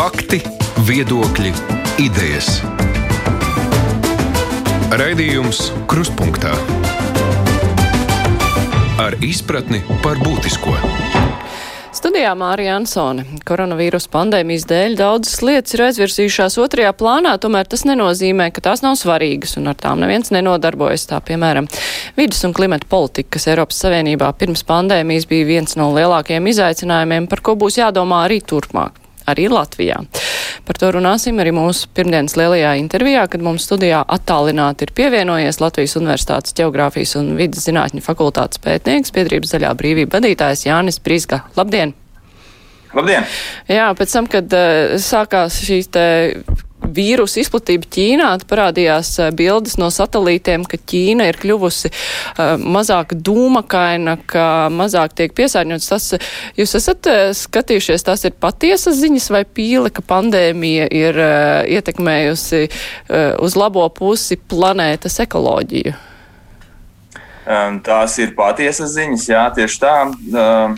Fakti, viedokļi, idejas. Raidījums Krustpunktā ar izpratni par būtisko. Studijā Mārija Ansone. Koronavīrus pandēmijas dēļ daudzas lietas ir aizvirsījušās otrajā plānā, tomēr tas nenozīmē, ka tās nav svarīgas un ar tām neviens nenodarbojas. Tā piemēram, vidus un klimata politika, kas Eiropas Savienībā pirms pandēmijas bija viens no lielākajiem izaicinājumiem, par ko būs jādomā arī turpmāk arī Latvijā. Par to runāsim arī mūsu pirmdienas lielajā intervijā, kad mums studijā attālināti ir pievienojies Latvijas Universitātes Geogrāfijas un vidas zinātņu fakultātes pētnieks, biedrības zaļā brīvība vadītājs Jānis Prīsga. Labdien! Labdien! Jā, pēc tam, kad uh, sākās šīs te vīrusu izplatība Ķīnā, parādījās eh, bildes no satelītiem, ka Ķīna ir kļuvusi uh, mazāk dūmakaina, ka mazāk tiek piesārņots. Tas, jūs esat uh, skatījušies, tas ir patiesas ziņas vai pīle, ka pandēmija ir uh, ietekmējusi uz labo pusi planētas ekoloģiju? Um, tās ir patiesas ziņas, jā, tieši tā. Um,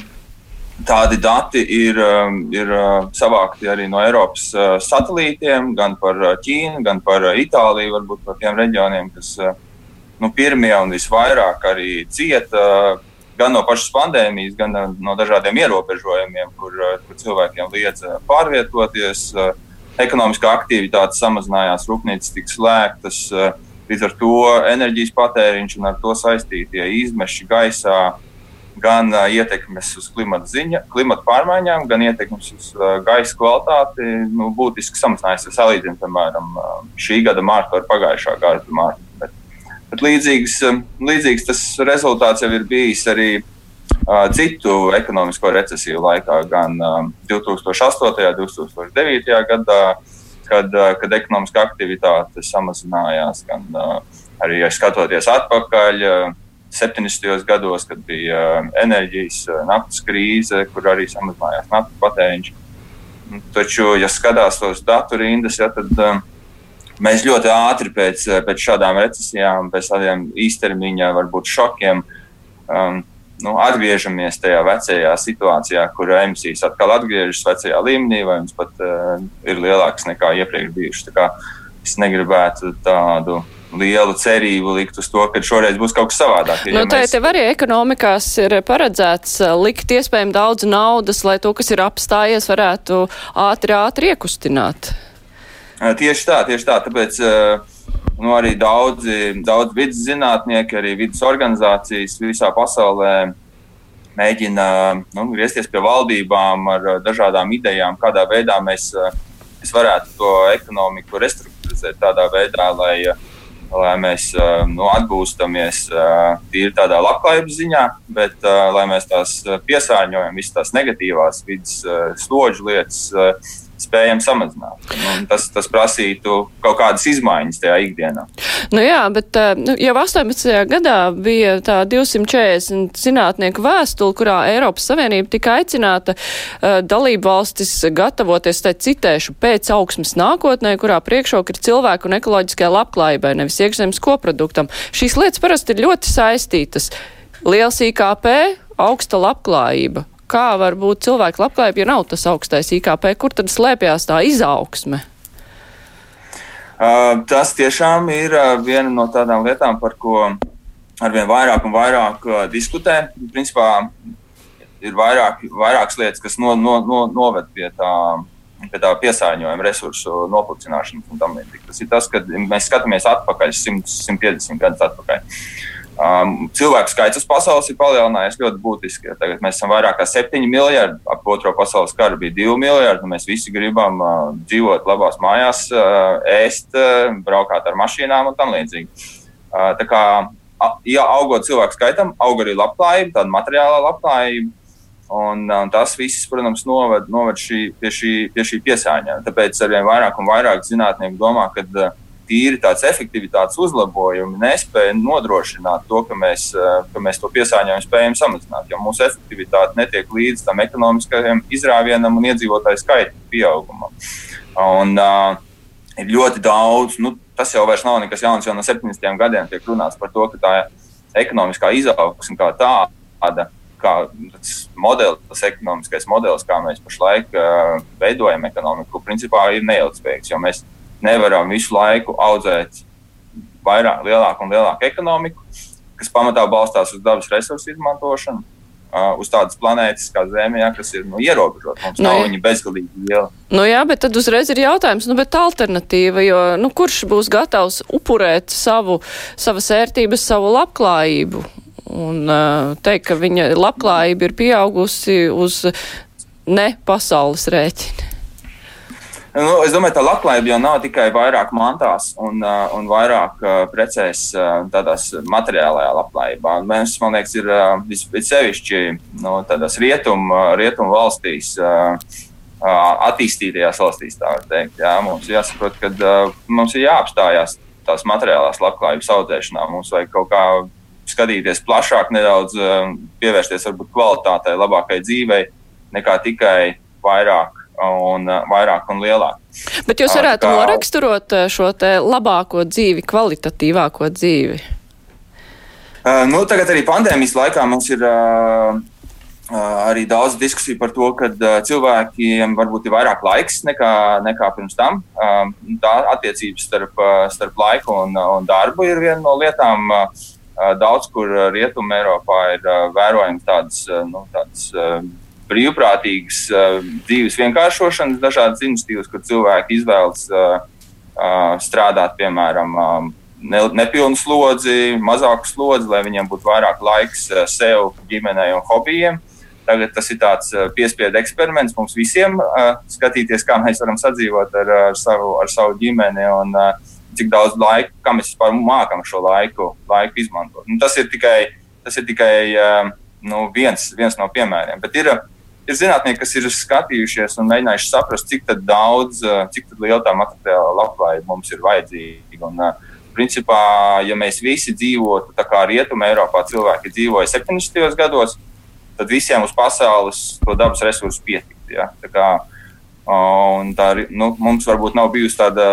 Tādi dati ir, um, ir uh, savākti arī no Eiropas uh, satelītiem, gan par uh, Ķīnu, gan par Itāliju, varbūt par tiem reģioniem, kas nu, pirmie un visvairāk arī cieta gan no pašas pandēmijas, gan no dažādiem ierobežojumiem, kur, kur cilvēkiem liedz pārvietoties. Ekonomiskā aktivitāte samazinājās, rūpnīcas tika slēgtas, līdz ar to enerģijas patēriņš un ar to saistītie izmeši gaisā gan uh, ietekmes uz klimata, ziņa, klimata pārmaiņām, gan ietekmes uz uh, gaisa kvalitāti nu, būtiski samazinājas. Ja salīdzinām, piemēram, šī gada mārtu ar pagājušā gada mārtu. Bet, bet līdzīgs, līdzīgs tas rezultāts jau ir bijis arī uh, citu ekonomisko recesiju laikā, gan uh, 2008. un 2009. gadā, kad, uh, kad ekonomiskā aktivitāte samazinājās, gan uh, arī skatoties atpakaļ. Uh, 70. gados, kad bija um, enerģijas uh, naftas krīze, kur arī samazinājās naftas patēriņš. Taču, ja skatās tos datu rindas, ja, tad um, mēs ļoti ātri pēc, uh, pēc šādām recesijām, pēc tādiem īstermiņa varbūt šokiem, um, nu, atgriežamies tajā vecajā situācijā, kur emisijas atkal atgriežas vecajā līmenī, vai viņas pat uh, ir lielākas nekā iepriekš bijušas. Es negribētu tādu lielu cerību likt uz to, ka šoreiz būs kaut kas savādāk. Ja nu, tā mēs... tev arī ekonomikās ir paredzēts uh, likt iespējami daudz naudas, lai to, kas ir apstājies, varētu ātri, ātri iekustināt. Tieši tā, tieši tā. Tāpēc nu, arī daudzi, daudz vidas zinātnieki, arī vidas organizācijas visā pasaulē mēģina nu, griezties pie valdībām ar dažādām idejām, kādā veidā mēs, mēs varētu to ekonomiku restruktūrizēt tādā veidā, lai uh, lai mēs nu, atgūstamies tīri tādā labklājības ziņā, bet lai mēs tās piesārņojam, visas tās negatīvās vidas slodžu lietas spējam samazināt. Un tas, tas prasītu kaut kādas izmaiņas tajā ikdienā. Nu jā, bet nu, jau 18. gadā bija tā 240 zinātnieku vēstule, kurā Eiropas Savienība tika aicināta uh, dalību valstis gatavoties, tai citēšu, pēc augsmes nākotnē, kurā priekšroka ir cilvēku un ekoloģiskai labklājībai, nevis iekšzemes koproduktam. Šīs lietas parasti ir ļoti saistītas. Liels IKP, augsta labklājība kā var būt cilvēku labklājība, ja nav tas augstais IKP? Kur tad slēpjas tā izaugsme? Tas tiešām ir viena no tādām lietām, par ko arvien vairāk un vairāk diskutē. Principā ir vairāk, vairākas lietas, kas no, no, no, noved pie tā, pie tā piesārņojuma resursu noplicināšanas un tam līdzīgi. Tas ir tas, ka mēs skatāmies atpakaļ 100, 150 gadus atpakaļ. Uh, Um, cilvēku skaits uz pasaules ir palielinājies ļoti būtiski. Ja tagad mēs esam vairāk kā 7 miljardi, ap otro pasaules karu bija 2 miljardi. Mēs visi gribam uh, dzīvot labās mājās, uh, ēst, uh, braukāt ar mašīnām un tam līdzīgi. Uh, tā kā ja augot cilvēku skaitam, aug arī labklājība, tāda materiālā labklājība. Un, un tas viss, protams, noved, noved šī, pie, šī, pie šī piesārņojuma. Tāpēc arvien vairāk un vairāk zinātnieki domā, ka uh, tīri tāds efektivitātes uzlabojumi nespēja nodrošināt to, ka mēs, eh, ka mēs to piesārņojumu spējam samazināt, jo mūsu efektivitāte netiek līdz tam ekonomiskajam izrāvienam un iedzīvotāju skaita pieaugumam. Un, uh, ir ļoti daudz, nu, tas jau nav nekas jauns, jau no 70. gadiem tiek runāts par to, ka tā ekonomiskā izaugsme kā tāda, kā modelis, ekonomiskais modelis, kā mēs pašlaik uh, veidojam ekonomiku, principā ir neilgspējīgs. Jo mēs nevaram visu laiku audzēt vairāk, lielāku un lielāku ekonomiku, kas pamatā balstās uz dabas resursu izmantošanu. Uh, uz tādas planētas kā Zeme, ja, kas ir nu, ierobežota. Mums nu, nav viņa bezgalīgi liela. Nu, jā, bet tad uzreiz ir jautājums, nu, bet alternatīva, jo nu, kurš būs gatavs upurēt savu, savas ērtības, savu labklājību? Un uh, teikt, ka viņa labklājība ir pieaugusi uz ne pasaules rēķina. Nu, es domāju, ka labklājība jau nav tikai vairāk mantās un, uh, un vairāk uh, precēs uh, tādās materiālajā labklājībā. Mēs, man liekas, ir uh, vissevišķi nu, tādās rietumu uh, rietum valstīs. Uh, uh, attīstītajās valstīs, teikt. Jā, mums jāsaprot, ka uh, mums ir jāapstājās tās materiālās labklājības audzēšanā. Mums vajag kaut kā skatīties plašāk, nedaudz uh, pievērsties varbūt kvalitātei, labākai dzīvei, nekā tikai vairāk un uh, vairāk un lielāk. Bet jūs varētu kā... noraksturot uh, šo te labāko dzīvi, kvalitatīvāko dzīvi? Uh, nu, tagad arī pandēmijas laikā mums ir uh, uh, arī daudz diskusiju par to, ka uh, cilvēkiem varbūt ir vairāk laiks nekā, nekā pirms tam. Uh, tā attiecības starp, uh, starp laiku un, un darbu ir viena no lietām. Uh, daudz kur Rietumē Eiropā ir uh, vērojams tādas, uh, nu, tādas uh, brīvprātīgas uh, dzīves vienkāršošanas, dažādas iniciatīvas, kur cilvēki izvēlas uh, uh, strādāt, piemēram, ne, nepilnu slodzi, mazāku slodzi, lai viņiem būtu vairāk laiks sev, ģimenei un hobijiem. Tagad tas ir tāds piespiedu eksperiments mums visiem, skatīties, kā mēs varam sadzīvot ar, ar, savu, ar savu ģimeni un cik daudz laika, kā mēs vispār mākam šo laiku, laiku izmantot. Nu, tas ir tikai, tas ir tikai nu, viens, viens no piemēriem. Bet ir, ir zinātnieki, kas ir skatījušies un mēģinājuši saprast, cik daudz, eh, cik liela tā materiāla labklājība mums ir vajadzīga. Un, uh, principā, ja mēs visi dzīvotu tā kā Rietumē, Eiropā cilvēki dzīvoja 70. gados, tad visiem uz pasaules to dabas resursu pietiktu. Ja? Tā kā, tā, nu, mums varbūt nav bijusi tāda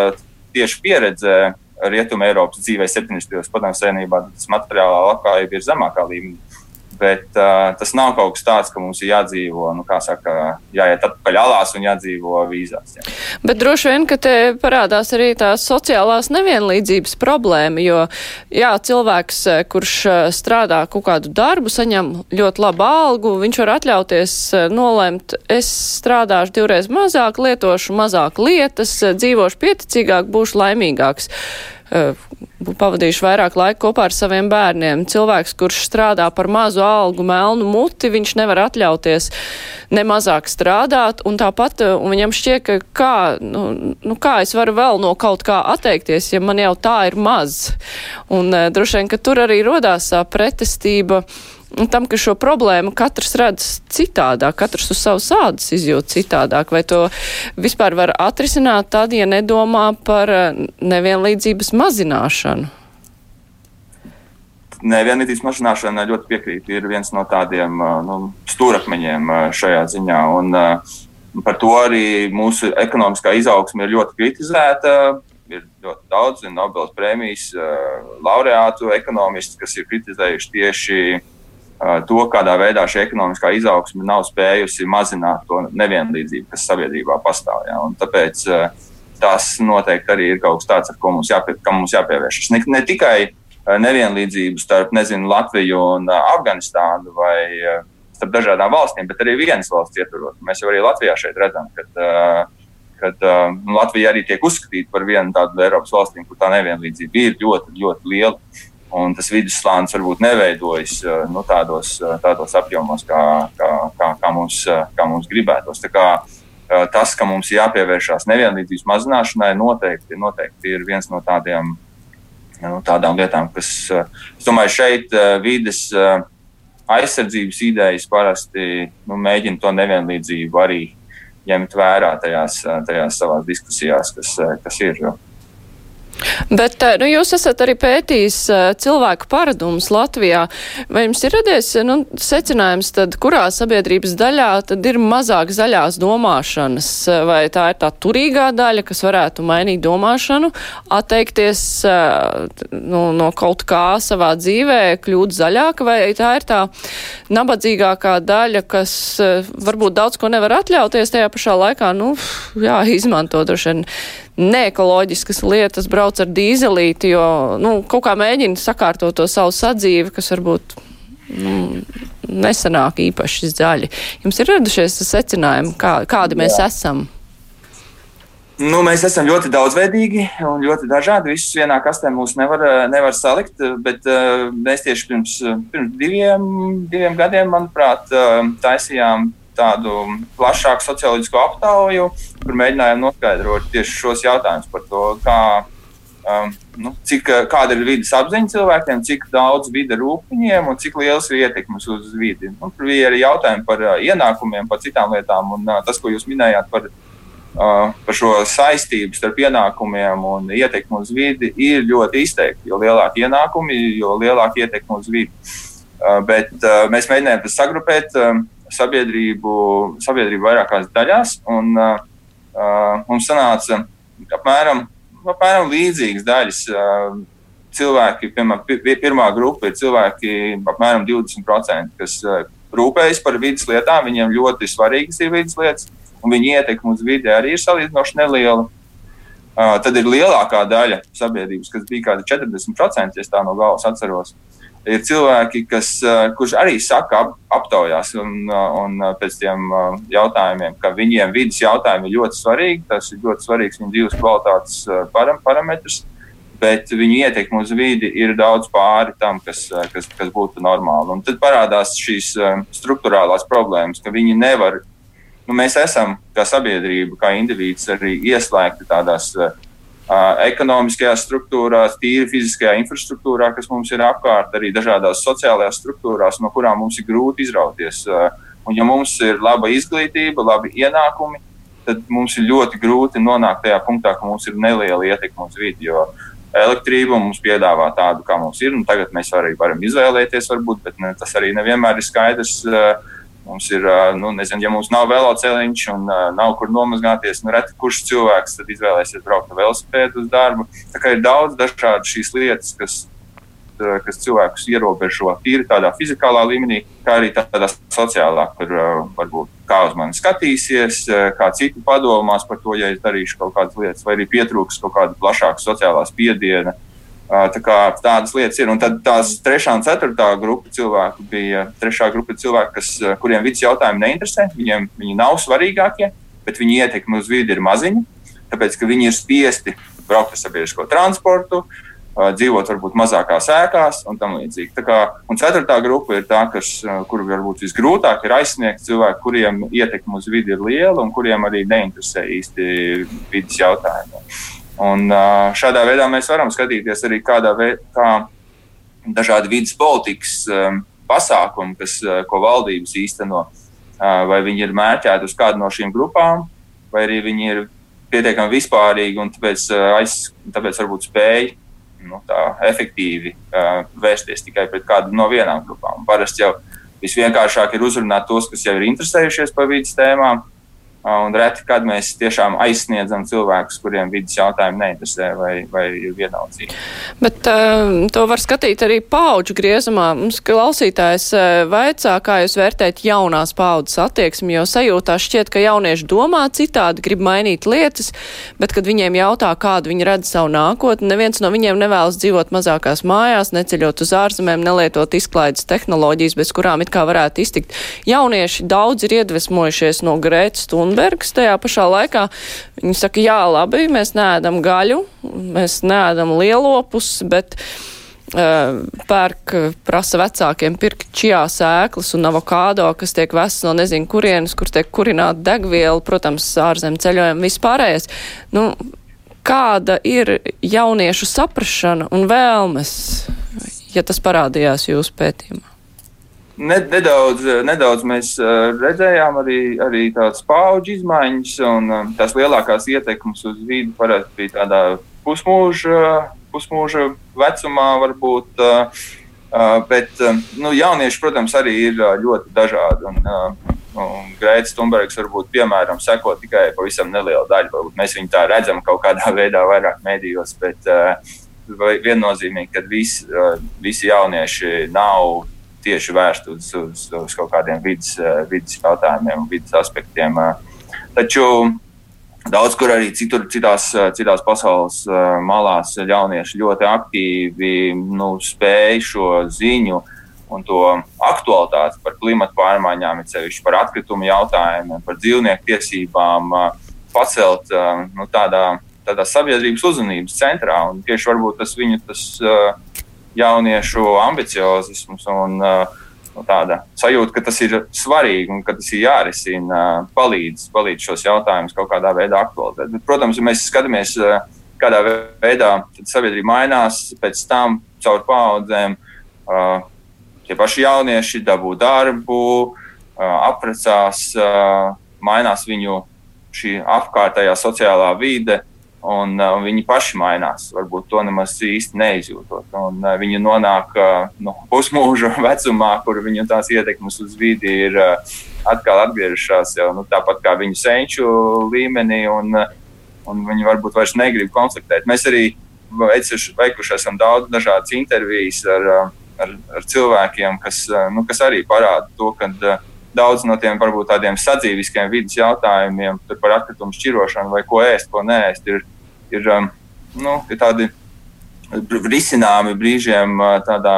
tieši pieredze Rietumē, Eiropas dzīvē 70. gados padomju savienībā, tas materiālā labklājība ir zemākā līmenī. Bet uh, tas nav kaut kas tāds, ka mums ir jādzīvo, nu, kā saka, jāiet atpakaļ alās un jādzīvo vīzās. Jā. Bet droši vien, ka te parādās arī tās sociālās nevienlīdzības problēma, jo, jā, cilvēks, kurš strādā kaut kādu darbu, saņem ļoti labu algu, viņš var atļauties nolemt, es strādāšu divreiz mazāk, lietošu mazāk lietas, dzīvošu pieticīgāk, būšu laimīgāks. Eh, pavadījuši vairāk laika kopā ar saviem bērniem. Cilvēks, kurš strādā par mazu algu, melnu muti, viņš nevar atļauties ne mazāk strādāt, un tāpat eh, un viņam šķiet, ka kā, nu, nu, kā es varu vēl no kaut kā atteikties, ja man jau tā ir maz. Un uh, droši vien, ka tur arī rodās tā pretestība. Uh, tam, ka šo problēmu katrs redz citādāk, katrs uz savas ādas izjūt citādāk, vai to vispār var atrisināt tad, ja nedomā par eh, nevienlīdzības mazināšanu? Nevienlīdzības mazināšana ļoti piekrīt. Ir viens no tādiem eh, nu, stūrakmeņiem eh, šajā ziņā. Un, par to arī mūsu ekonomiskā izaugsme ir ļoti kritizēta. Ir ļoti daudz Nobelas prēmijas laureātu ekonomistu, kas ir kritizējuši tieši uh, to, kādā veidā šī ekonomiskā izaugsme nav spējusi mazināt to nevienlīdzību, kas sabiedrībā pastāv. Ja? Tāpēc tas noteikti arī ir kaut kas tāds, ar ko mums, jāpie, mums jāpievēršas. Ne, ne tikai nevienlīdzību starp nezinu, Latviju un Afganistānu vai starp dažādām valstīm, bet arī vienas valsts ietvaros. Mēs jau arī Latvijā šeit redzam, ka kad uh, Latvija arī tiek uzskatīta par vienu tādu Eiropas valstīm, kur tā nevienlīdzība ir ļoti, ļoti liela un tas vidusslānis varbūt neveidojas eh, nu, tādos, eh, tādos apjomos, kā, kā, kā, kā, mums, eh, kā mums gribētos. Kā, tas, ka mums jāpievēršās nevienlīdzības mazināšanai, noteikti, noteikti ir viens no tādiem, nu, tādām lietām, kas, es domāju, šeit vides aizsardzības idejas parasti nu, mēģina to nevienlīdzību arī ņemt vērā tajās, tajās savās diskusijās, kas, kas ir. Jo. Bet nu, jūs esat arī pētījis cilvēku paradumus Latvijā. Vai jums ir radies nu, secinājums, tad, kurā sabiedrības daļā tad ir mazāk zaļās domāšanas? Vai tā ir tā turīgā daļa, kas varētu mainīt domāšanu, atteikties nu, no kaut kā savā dzīvē, kļūt zaļāka, vai tā ir tā nabadzīgākā daļa, kas varbūt daudz ko nevar atļauties tajā pašā laikā, nu, jā, izmanto droši vien neekoloģiskas lietas, brauc ar dīzelīti, jo nu, kaut kā mēģina sakārtot to savu sadzīvi, kas varbūt nu, nesanāk īpaši zaļi. Jums ir radušies secinājumi, kā, kādi mēs Jā. esam? Nu, mēs esam ļoti daudzveidīgi un ļoti dažādi. Visus vienā kastē mūs nevar, nevar salikt, bet uh, mēs tieši pirms, pirms diviem, diviem gadiem, manuprāt, uh, taisījām tādu plašāku socioloģisku aptauju, kur mēģinājām noskaidrot tieši šos jautājumus par to, kā, um, nu, cik, kāda ir vidas apziņa cilvēkiem, cik daudz vide rūp viņiem un cik liels ir ietekmes uz vidi. Nu, tur bija arī jautājumi par uh, ienākumiem, par citām lietām, un uh, tas, ko jūs minējāt par, uh, par šo saistību starp ienākumiem un ietekmi uz vidi, ir ļoti izteikti. Jo lielāki ienākumi, jo lielāka ietekme uz vidi. Uh, bet uh, mēs mēģinājām to sagrupēt. Uh, sabiedrību, sabiedrību vairākās daļās. Un, uh, mums sanāca apmēram, apmēram līdzīgas daļas. Uh, cilvēki, piemēram, pirmā grupa ir cilvēki, apmēram 20%, kas rūpējas par vidas lietām. Viņiem ļoti svarīgas ir vidas lietas, un viņa ietekme uz vidi arī ir salīdzinoši neliela. Uh, tad ir lielākā daļa sabiedrības, kas bija kaut kādi 40%, ja tā no galvas atceros. Uh, ir cilvēki, kas, kurš arī saka ap, aptaujās un, un pēc tiem jautājumiem, ka viņiem vidas jautājumi ir ļoti svarīgi. Tas ir ļoti svarīgs viņu dzīves kvalitātes param, parametrs, bet viņu ietekme uz vidi ir daudz pāri tam, kas, kas, kas būtu normāli. Un tad parādās šīs struktūrālās problēmas, ka viņi nevar. Nu, mēs esam kā sabiedrība, kā indivīds, arī ieslēgti tādās uh, ekonomiskajās struktūrās, tīri fiziskajā infrastruktūrā, kas mums ir apkārt, arī dažādās sociālajās struktūrās, no kurām mums ir grūti izrauties. Un, ja mums ir laba izglītība, labi ienākumi, tad mums ir ļoti grūti nonākt tajā punktā, ka mums ir neliela ietekme uz vidi. Jo elektrība mums piedāvā tādu, kā mums ir. Tagad mēs arī varam izvēlēties, varbūt, bet ne, tas arī nevienmēr ir skaidrs. Uh, Mums ir, nu, nezinu, ja mums nav velosipēdiņš un nav kur nomazgāties, nu, reti kurš cilvēks tad izvēlēsies braukt ar velosipēdu uz darbu. Tā kā ir daudz dažādu šīs lietas, kas, kas cilvēkus ierobežo tīri tādā fizikālā līmenī, kā arī tādā sociālā, kur varbūt kā uz mani skatīsies, kā citi padomās par to, ja es darīšu kaut kādas lietas, vai arī pietrūks kaut kāda plašāka sociālā spiediena. Tā kā tādas lietas ir. Un tad tās trešā un ceturtā grupa cilvēku bija trešā grupa cilvēku, kas, kuriem vidas jautājumi neinteresē. Viņiem viņi nav svarīgākie, bet viņu ietekme uz vidi ir maziņa. Tāpēc, ka viņi ir spiesti braukt ar sabiedrisko transportu, dzīvot varbūt mazākās ēkās un tam līdzīgi. Tā kā, un ceturtā grupa ir tā, kas, kur varbūt visgrūtāk ir aizsniegt cilvēku, kuriem ietekme uz vidi ir liela un kuriem arī neinteresē īsti vidas jautājumi. Un šādā veidā mēs varam skatīties arī kādā veidā, kā dažādi vidas politikas pasākumi, kas, ko valdības īsteno, vai viņi ir mērķēti uz kādu no šīm grupām, vai arī viņi ir pietiekami vispārīgi un tāpēc, aiz, tāpēc varbūt spēj nu, efektīvi vērsties tikai pret kādu no vienām grupām. Parasti jau visvienkāršāk ir uzrunāt tos, kas jau ir interesējušies par vidas tēmām, Un reti, kad mēs tiešām aizsniedzam cilvēkus, kuriem vidas jautājumi neinteresē vai, vai ir vienaldzīgi. Bet uh, to var skatīt arī paudžu griezumā. Mums klausītājs uh, vaicā, kā jūs vērtēt jaunās paudzes attieksmi, jo sajūtā šķiet, ka jaunieši domā citādi, grib mainīt lietas, bet, kad viņiem jautā, kādu viņi redz savu nākotni, neviens no viņiem nevēlas dzīvot mazākās mājās, neceļot uz ārzemēm, nelietot izklaides tehnoloģijas, bez kurām it kā varētu iztikt. Jaunieši daudz ir iedvesmojušies no Grētas stundas Thunbergs tajā pašā laikā. Viņi saka, jā, labi, mēs neēdam gaļu, mēs neēdam lielopus, bet uh, pērk, prasa vecākiem pirkt čijā sēklas un avokādo, kas tiek vests no nezinu kurienes, kur tiek kurināta degviela, protams, ārzem ceļojumi vispārējais. Nu, kāda ir jauniešu saprašana un vēlmes, ja tas parādījās jūsu pētījumā? Nedaudz, nedaudz mēs redzējām arī, arī tādas paudžu izmaiņas, un tās lielākās ietekmes uz vidi parasti bija tādā pusmūža, pusmūža vecumā varbūt. Bet nu, jaunieši, protams, arī ir ļoti dažādi. Un, un Grēts Thunbergs varbūt, piemēram, seko tikai pavisam nelielu daļu. Varbūt mēs viņu tā redzam kaut kādā veidā vairāk mēdījos, bet viennozīmīgi, ka visi, visi jaunieši nav tieši vērsti uz, uz, uz kaut kādiem vidas, vidas jautājumiem, vidas aspektiem. Taču Daudz kur arī citur, citās, citās pasaules malās jaunieši ļoti aktīvi nu, spēj šo ziņu un to aktualitāti par klimatu pārmaiņām, it sevišķi par atkritumu jautājumiem, par dzīvnieku tiesībām pacelt nu, tādā, tādā sabiedrības uzmanības centrā. Un tieši tas viņu tas jauniešu ambiciozisms un uh, nu, tāda sajūta, ka tas ir svarīgi un ka tas ir jārisina, palīdz, palīdz šos jautājumus kaut kādā veidā aktualizēt. Bet, protams, ja mēs skatāmies, kādā veidā sabiedrība mainās, pēc tam caur paudzēm tie paši jaunieši dabū darbu, apprecās, mainās viņu apkārtējā sociālā vide un uh, viņi paši mainās. Varbūt to nemaz īsti neizjūtot. Un, uh, viņi nonāk uh, nu, pusmūža vecumā, kur viņu tās ietekmes uz vidi ir atkal atgriežas jau nu, tāpat kā viņu senču līmenī, un, un viņi varbūt vairs negrib konfliktēt. Mēs arī veikuši esam daudz dažādas intervijas ar, ar, ar cilvēkiem, kas, nu, kas arī parāda to, ka daudz no tiem varbūt tādiem sadzīviskiem vidas jautājumiem par atkritumu šķirošanu vai ko ēst, ko nēst, ir, ir, um, nu, ir tādi risināmi brīžiem uh, tādā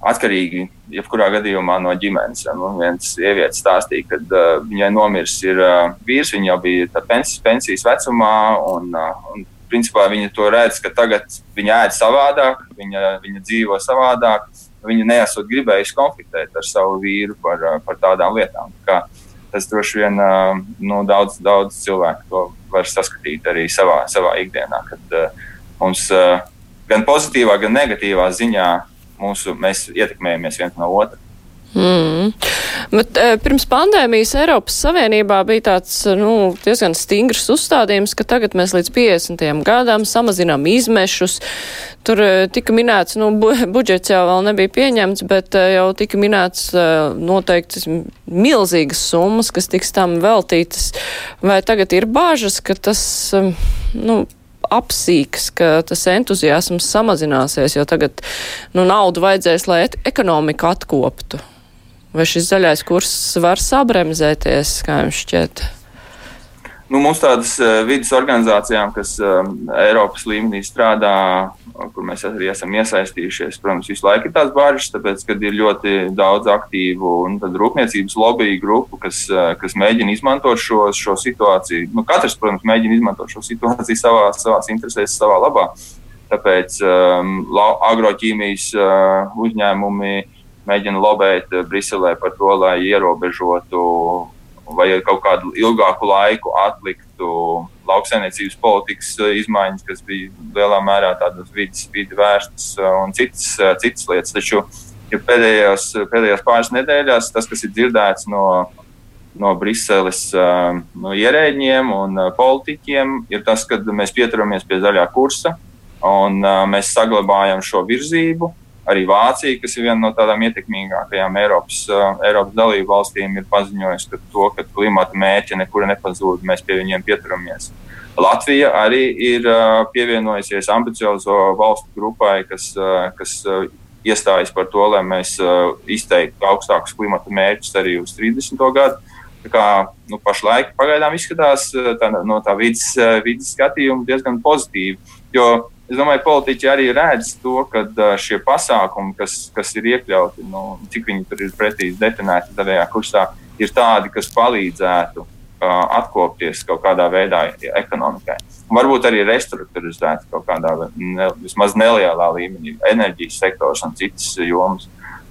atkarīgi, jebkurā gadījumā no ģimenes. Nu, viens sievietes stāstīja, ka uh, viņai nomiris ir uh, vīrs, viņa jau bija pensijas, pensijas vecumā, un, uh, un principā viņa to redz, ka tagad viņa ēd savādāk, viņa, viņa dzīvo savādāk viņa nesot gribējusi konfliktēt ar savu vīru par, par tādām lietām. Tā tas droši vien nu, daudz, daudz cilvēku to var saskatīt arī savā, savā ikdienā, kad mums gan pozitīvā, gan negatīvā ziņā mūsu, mēs ietekmējamies viens no otra. Mm. Bet, e, pirms pandēmijas Eiropas Savienībā bija tāds nu, diezgan stingrs uzstādījums, ka tagad mēs līdz 50. gadam samazinām izmešus. Tur e, tika minēts, nu, bu budžets jau vēl nebija pieņemts, bet e, jau tika minēts e, noteikti milzīgas summas, kas tiks tam veltītas. Vai tagad ir bāžas, ka tas, e, nu, apsīks, ka tas entuziasms samazināsies, jo tagad nu, naudu vajadzēs, lai ekonomika atkoptu. Vai šis zaļais kurs var sabremzēties, kā jums šķiet? Nu, mums tādas uh, vidas organizācijām, kas uh, Eiropas līmenī strādā, kur mēs arī esam iesaistījušies, protams, visu laiku ir tās bāžas, tāpēc, ka ir ļoti daudz aktīvu un rūpniecības lobby grupu, kas, uh, kas mēģina izmantot šo, šo situāciju. Nu, katrs, protams, mēģina izmantot šo situāciju savā, savās interesēs, savā labā. Tāpēc um, agroķīmijas uh, uzņēmumi uh, mēģina lobēt eh, Briselē par to, lai ierobežotu vai kaut kādu ilgāku laiku atliktu lauksainiecības politikas eh, izmaiņas, kas bija lielā mērā tādas vidas, vidi vērstas eh, un citas, citas lietas. Taču ja pēdējās, pēdējās pāris nedēļās tas, kas ir dzirdēts no, no Briseles no ierēģiem un politiķiem, ir tas, ka mēs pieturamies pie zaļā kursa un mēs saglabājam šo virzību Arī Vācija, kas ir viena no tādām ietekmīgākajām Eiropas, uh, Eiropas dalību valstīm, ir paziņojusi, ka to, ka klimata mērķi nekur nepazūd, mēs pie viņiem pieturamies. Latvija arī ir uh, pievienojusies ambiciozo valstu grupai, kas, uh, kas iestājas par to, lai mēs izteiktu augstākus klimata mērķus arī uz 30. gadu. Tā kā nu, pašlaik pagaidām izskatās tā, no tā vidas, vidas skatījuma diezgan pozitīvi. Jo es domāju, politiķi arī redz to, ka šie pasākumi, kas, kas ir iekļauti, nu, cik viņi tur ir precīzi definēti zaļajā kursā, ir tādi, kas palīdzētu uh, atkopties kaut kādā veidā ekonomikai. Varbūt arī restruktūrizēt kaut kādā ne, vismaz nelielā līmenī enerģijas sektors un citas jomas.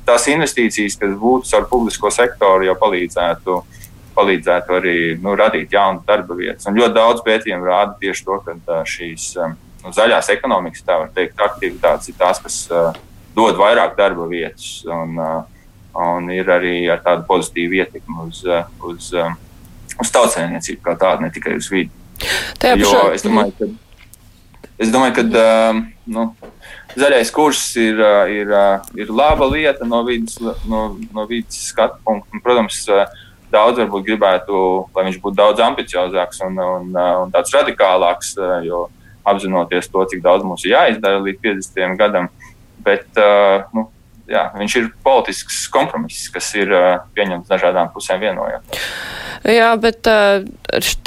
Tās investīcijas, kas būtu caur publisko sektoru, jau palīdzētu palīdzētu arī nu, radīt jaunas darba vietas. Un ļoti daudz pētījumu rāda tieši to, ka šīs nu, zaļās ekonomikas, tā var teikt, aktivitātes ir tās, kas uh, dod vairāk darba vietas un, uh, un ir arī ar tādu pozitīvu ietekmi uz, uh, uz, uh, uz tautsēmniecību kā tādu, ne tikai uz vidi. Tajā jo es domāju, ka es domāju, ka nu, zaļais kurs ir, ir, ir laba lieta no vidas, no, no vidas skatu punkta. Protams, daudz varbūt gribētu, lai viņš būtu daudz ambiciozāks un, un, un tāds radikālāks, jo apzinoties to, cik daudz mums ir jāizdara līdz 50. gadam. Bet nu, jā, viņš ir politisks kompromiss, kas ir pieņemts dažādām pusēm vienojot. Jā, bet uh,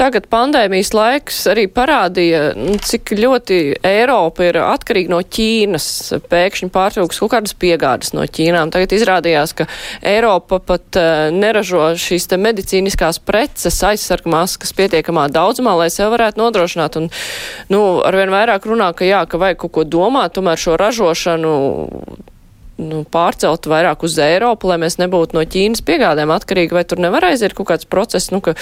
tagad pandēmijas laiks arī parādīja, nu, cik ļoti Eiropa ir atkarīga no Ķīnas. Pēkšņi pārtrauks kaut kādas piegādes no Ķīnām. Tagad izrādījās, ka Eiropa pat uh, neražo šīs te medicīniskās preces, aizsarga maskas pietiekamā daudzumā, lai sev varētu nodrošināt. Un, nu, arvien vairāk runā, ka jā, ka vajag kaut ko domāt, tomēr šo ražošanu nu, pārcelt vairāk uz Eiropu, lai mēs nebūtu no Ķīnas piegādēm atkarīgi, vai tur nevar aiziet kaut kāds process, nu, ka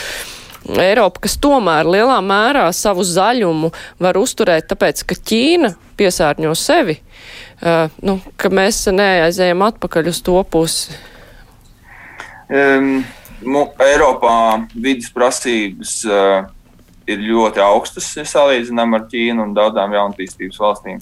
Eiropa, kas tomēr lielā mērā savu zaļumu var uzturēt, tāpēc, ka Ķīna piesārņo sevi, uh, nu, ka mēs neaizējam atpakaļ uz to pusi. Um, Eiropā vidas prasības uh, ir ļoti augstas, ja salīdzinām ar Ķīnu un daudzām jaunatīstības valstīm.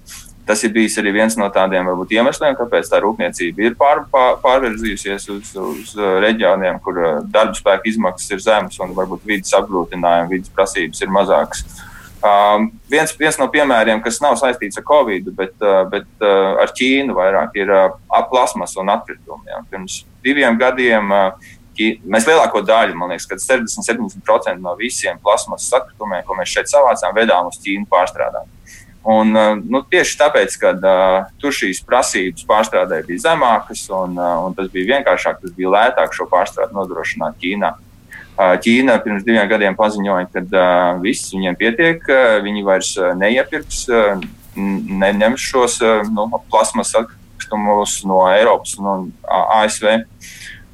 Tas ir bijis arī viens no tādiem varbūt, iemesliem, kāpēc tā rūpniecība ir pār, pār, pārvirzījusies uz, uz uh, reģioniem, kur uh, darba spēka izmaksas ir zemas un varbūt vidas apgrūtinājumi, vidas prasības ir mazākas. Um, viens, viens no piemēriem, kas nav saistīts ar Covid, bet, uh, bet uh, ar Ķīnu vairāk ir uh, plasmas un atkritumi. Ja. Pirms diviem gadiem uh, mēs lielāko daļu, man liekas, 60-70% no visiem plasmas atkritumiem, ko mēs šeit savācām, vedām uz Ķīnu pārstrādāt. Un, uh, nu, tieši tāpēc, ka uh, tur šīs prasības pārstrādē bija zemākas, un, uh, un tas bija vienkāršāk, tas bija lētāk šo pārstrādi nodrošināt Ķīnā. Uh, Ķīna pirms diviem gadiem paziņoja, ka uh, viss viņiem pietiek, uh, viņi vairs uh, neiepirks, uh, neņems šos uh, nu, plasmas atkritumus no Eiropas un no ASV.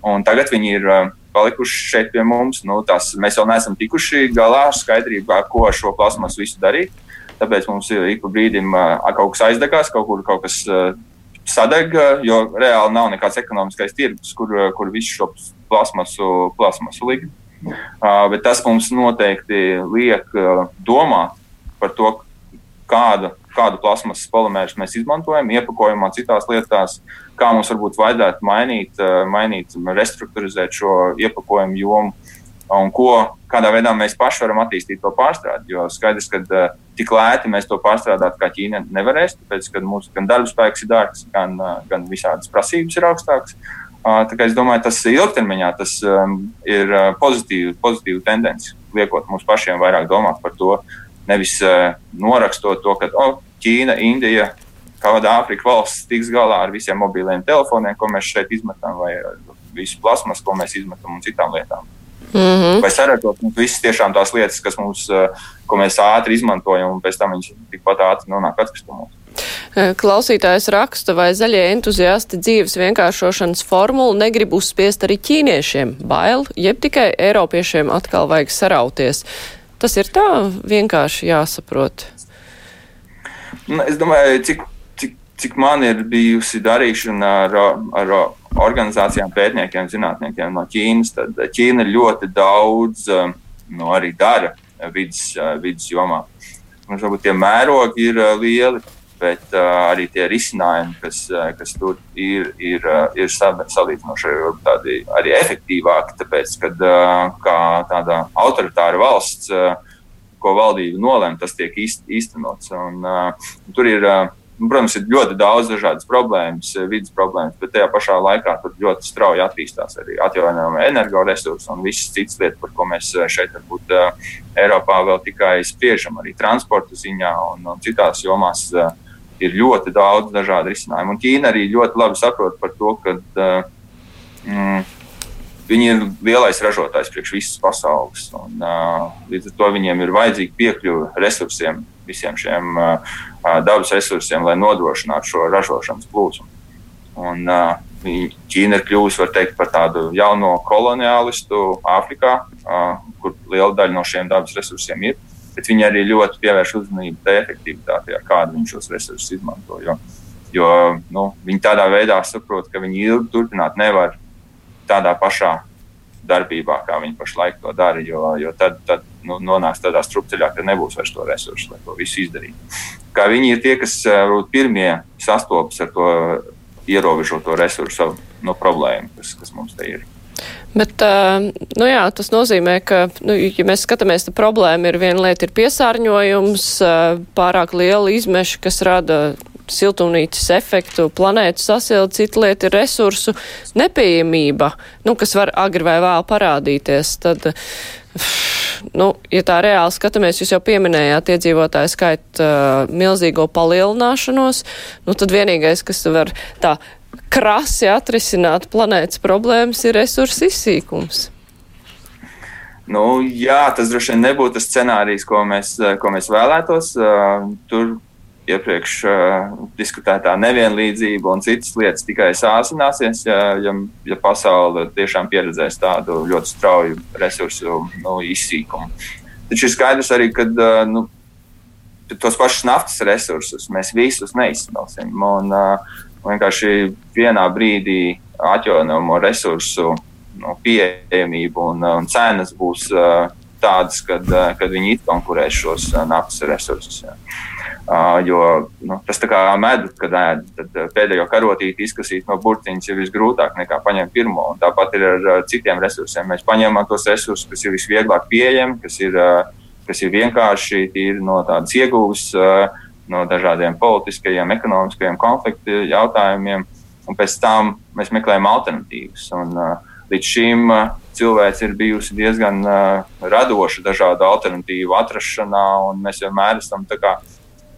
Un tagad viņi ir uh, palikuši šeit pie mums. Nu, tas, mēs vēl neesam tikuši galā ar skaidrību, ko ar šo plasmasu visu darīt. Tāpēc mums ir ik pa brīdim kaut kas aizdegās, kaut kur kaut kas sadeg, jo reāli nav nekāds ekonomiskais tirgus, kur, kur visu šo plasmasu, plasmasu likt. Bet tas mums noteikti liek domāt par to, kāda, kādu plasmasas polimērus mēs izmantojam, iepakojumā, citās lietās, kā mums varbūt vajadzētu mainīt, mainīt restruktūrizēt šo iepakojumu jomu un ko, kādā veidā mēs paši varam attīstīt to pārstrādi. Jo skaidrs, ka uh, tik lēti mēs to pārstrādāt kā Ķīna nevarēs, tāpēc, ka mūsu gan darba spēks ir dārgs, gan, uh, gan visādas prasības ir augstākas. Uh, tā kā es domāju, tas ilgtermiņā tas um, ir uh, pozitīva, pozitīva tendence, liekot mums pašiem vairāk domāt par to, nevis uh, norakstot to, ka oh, Ķīna, Indija, kāda Āfrika valsts tiks galā ar visiem mobiliem telefoniem, ko mēs šeit izmetam, vai visu plasmas, ko mēs izmetam un citām lietām. Mm -hmm. Vai saražot nu, visas tiešām tās lietas, kas mums, eh, ko mēs ātri izmantojam, un pēc tam viņš tikpat ātri nonāk atkritumos. Eh, klausītājs raksta, vai zaļie entuziasti dzīves vienkāršošanas formulu negrib uzspiest arī ķīniešiem. Bail, jeb tikai eiropiešiem atkal vajag sarauties. Tas ir tā vienkārši jāsaprot. Nu, es domāju, cik, cik, cik man ir bijusi darīšana ar, ar organizācijām, pētniekiem, zinātniekiem no Ķīnas, tad Ķīna ļoti daudz um, nu, arī dara vidas, uh, vidas jomā. Mums varbūt tie mērogi ir lieli, bet arī tie risinājumi, kas, kas tur ir, ir, ir salīdzinoši tādi arī efektīvāki, tāpēc, kad kā tāda autoritāra valsts, ko valdība nolēma, tas tiek īstenots. Un, tur ir protams, ir ļoti daudz dažādas problēmas, eh, vidas problēmas, bet tajā pašā laikā ļoti strauji attīstās arī atjaunojama energoresursi un visas citas lietas, par ko mēs eh, šeit varbūt uh, Eiropā vēl tikai spriežam, arī transporta ziņā un, un citās jomās. Ir ļoti daudz dažādu risinājumu. Un Ķīna arī ļoti labi saprot par to, ka mm, viņi ir lielais ražotājs priekš visas pasaules. Un, uh, līdz ar to viņiem ir vajadzīga piekļuve resursiem, visiem šiem uh, dabas resursiem, lai nodrošinātu šo ražošanas plūsmu. Un, uh, Ķīna ir kļuvusi teikt, par tādu jauno koloniālistu Āfrikā, uh, kur liela daļa no šiem dabas resursiem ir. Bet viņi arī ļoti pievērš uzmanību tai efektivitātei, kādu viņi šos resursus izmanto. Jo, jo nu, viņi tādā veidā saprot, ka viņi ilgi turpināt nevar tādā pašā darbībā, kā viņi pašlaik to dara. Jo, jo tad, tad nu, nonāks tādā strupceļā, ka nebūs vairs to resursu, lai to visu izdarītu. kā viņi ir tie, kas varbūt pirmie sastopas ar to ierobežoto resursu no problēmu, kas, kas mums te ir. Bet, nu jā, tas nozīmē, ka, nu, ja mēs skatāmies, tad problēma ir viena lieta ir piesārņojums, pārāk liela izmeša, kas rada siltumnīcas efektu, planētu sasildi, cita lieta ir resursu nepieejamība, nu, kas var agri vai vēl parādīties. Tad, nu, ja tā reāli skatāmies, jūs jau pieminējāt iedzīvotāju skaitu uh, milzīgo palielināšanos, nu, tad vienīgais, kas var tā krasi atrisināt planētas problēmas, ir resursu izsīkums. Nu, jā, tas droši vien nebūtu tas scenārijs, ko mēs, ko mēs vēlētos. Tur iepriekš uh, diskutētā nevienlīdzība un citas lietas tikai sāsināsies, ja, ja, ja pasaule tiešām pieredzēs tādu ļoti strauju resursu nu, izsīkumu. Taču ir skaidrs arī, ka uh, nu, tos pašus naftas resursus mēs visus neizsmelsim. Un, uh, vienkārši vienā brīdī atjaunojamo resursu nu, pieejamība un, un cenas būs uh, tādas, kad, uh, kad viņi konkurēs šos uh, naftas resursus. Jā. Uh, jo nu, tas tā kā medus, kad ēd, tad pēdējo karotīti izkasīt no burtiņas ir visgrūtāk nekā paņemt pirmo. Un tāpat ir ar citiem resursiem. Mēs paņemam tos resursus, kas ir visvieglāk pieejami, kas ir, kas ir vienkārši no tādas iegūtas. Uh, no dažādiem politiskajiem, ekonomiskajiem konfliktu jautājumiem, un pēc tam mēs meklējam alternatīvas. Un, līdz šim cilvēks ir bijusi diezgan radoša dažādu alternatīvu atrašanā, un mēs vienmēr esam tā kā.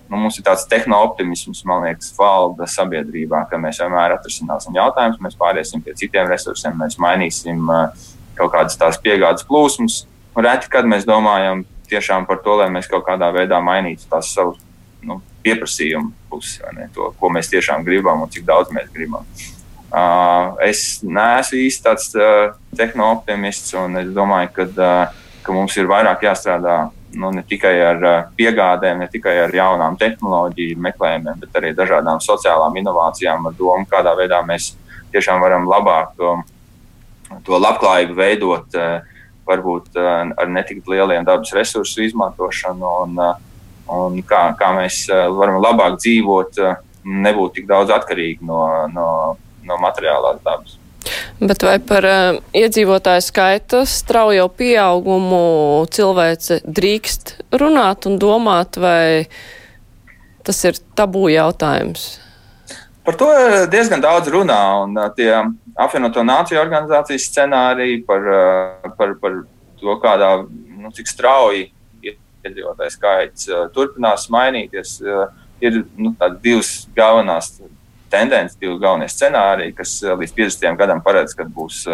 Nu, mums ir tāds tehno-optimisms, man liekas, valda sabiedrībā, ka mēs vienmēr atrisināsim jautājumus, mēs pāriesim pie citiem resursiem, mēs mainīsim uh, kaut kādas tās piegādes plūsmas. Reti, kad mēs domājam tiešām par to, lai mēs kaut kādā veidā mainītu tās savus nu, pieprasījuma pusi, to, ko mēs tiešām gribam un cik daudz mēs gribam. Uh, es neesmu īsti tāds uh, tehno-optimists, un es domāju, ka, uh, ka mums ir vairāk jāstrādā nu, ne tikai ar uh, piegādēm, ne tikai ar jaunām tehnoloģiju meklējumiem, bet arī dažādām sociālām inovācijām, ar domu, kādā veidā mēs tiešām varam labāk to, to labklājību veidot, uh, varbūt uh, ar netik lieliem dabas resursu izmantošanu. Un, un kā, kā mēs eh, varam labāk dzīvot, eh, nebūt tik daudz atkarīgi no, no, no materiālās dabas. Bet vai par uh, iedzīvotāju skaita straujo pieaugumu cilvēce drīkst runāt un domāt, vai tas ir tabū jautājums? Par to diezgan daudz runā, un uh, tie apvienoto nāciju organizācijas scenāriji par, par, par to, kādā, nu, cik strauji iedzīvotāju skaits turpinās mainīties. Ir nu, divas galvenās tendences, divi galvenie scenāriji, kas uh, līdz 50 gadam paredz, ka būs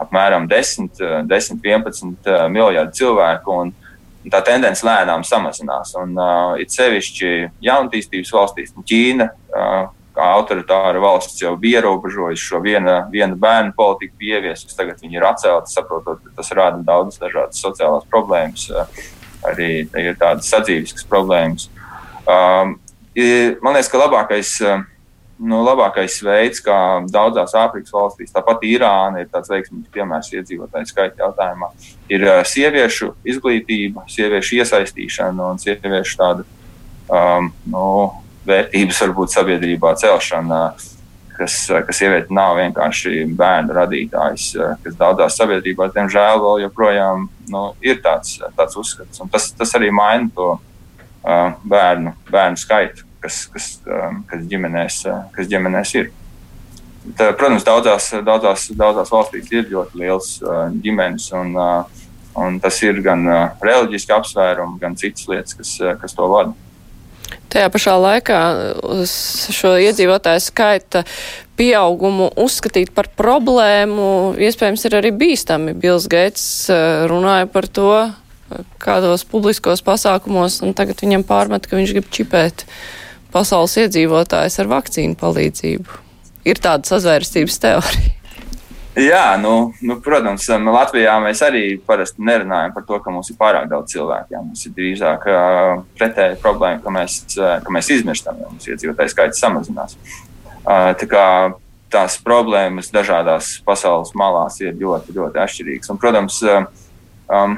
apmēram 10, 10 11 miljardi cilvēku. Un, Tā tendence lēnām samazinās. Un, uh, it sevišķi jaunatīstības valstīs, Ķīna, uh, kā autoritāra valsts, jau bija ierobežojusi šo viena, viena bērnu politiku, ieviesusi. Tagad viņi ir atcelti, saprotot, ka tas rada daudzas dažādas sociālās problēmas. Uh, arī ir tādas sadzīves problēmas. Um, man liekas, ka labākais, um, nu, labākais veids, kā daudzās Āfrikas valstīs, tāpat Irāna ir tāds veiksmīgs piemērs iedzīvotāju skaita jautājumā, ir uh, sieviešu izglītība, sieviešu iesaistīšana un sieviešu tāda um, nu, vērtības varbūt sabiedrībā celšana. Kas, ka sieviete nav vienkārši bērnu radītājs, kas daudzās sabiedrībās, diemžēl, vēl joprojām nu, ir tāds, tāds uzskats. Un tas, tas arī maina to uh, bērnu, bērnu skaitu, kas, kas, um, kas, ģimenēs, uh, kas ģimenēs ir. Tā, protams, daudzās, daudzās, daudzās valstīs ir ļoti liels uh, ģimenes, un, uh, un tas ir gan uh, reliģiski apsvērumi, gan citas lietas, kas, uh, kas to vada. Tajā pašā laikā uz šo iedzīvotāju skaita pieaugumu uzskatīt par problēmu, iespējams, ir arī bīstami. Bils Geits runāja par to kādos publiskos pasākumos, un tagad viņam pārmet, ka viņš grib čipēt pasaules iedzīvotājus ar vakcīnu palīdzību. Ir tāda sazvērstības teorija. Jā, nu, nu, protams, um, Latvijā mēs arī parasti nerunājam par to, ka mums ir pārāk daudz cilvēku. Jā. Mums ir drīzāk uh, pretēji problēma, ka mēs, uh, ka mēs izmirstam, jo mums iedzīvotāju skaits samazinās. Uh, tā kā tās problēmas dažādās pasaules malās ir ļoti, ļoti atšķirīgas. Un, protams, um,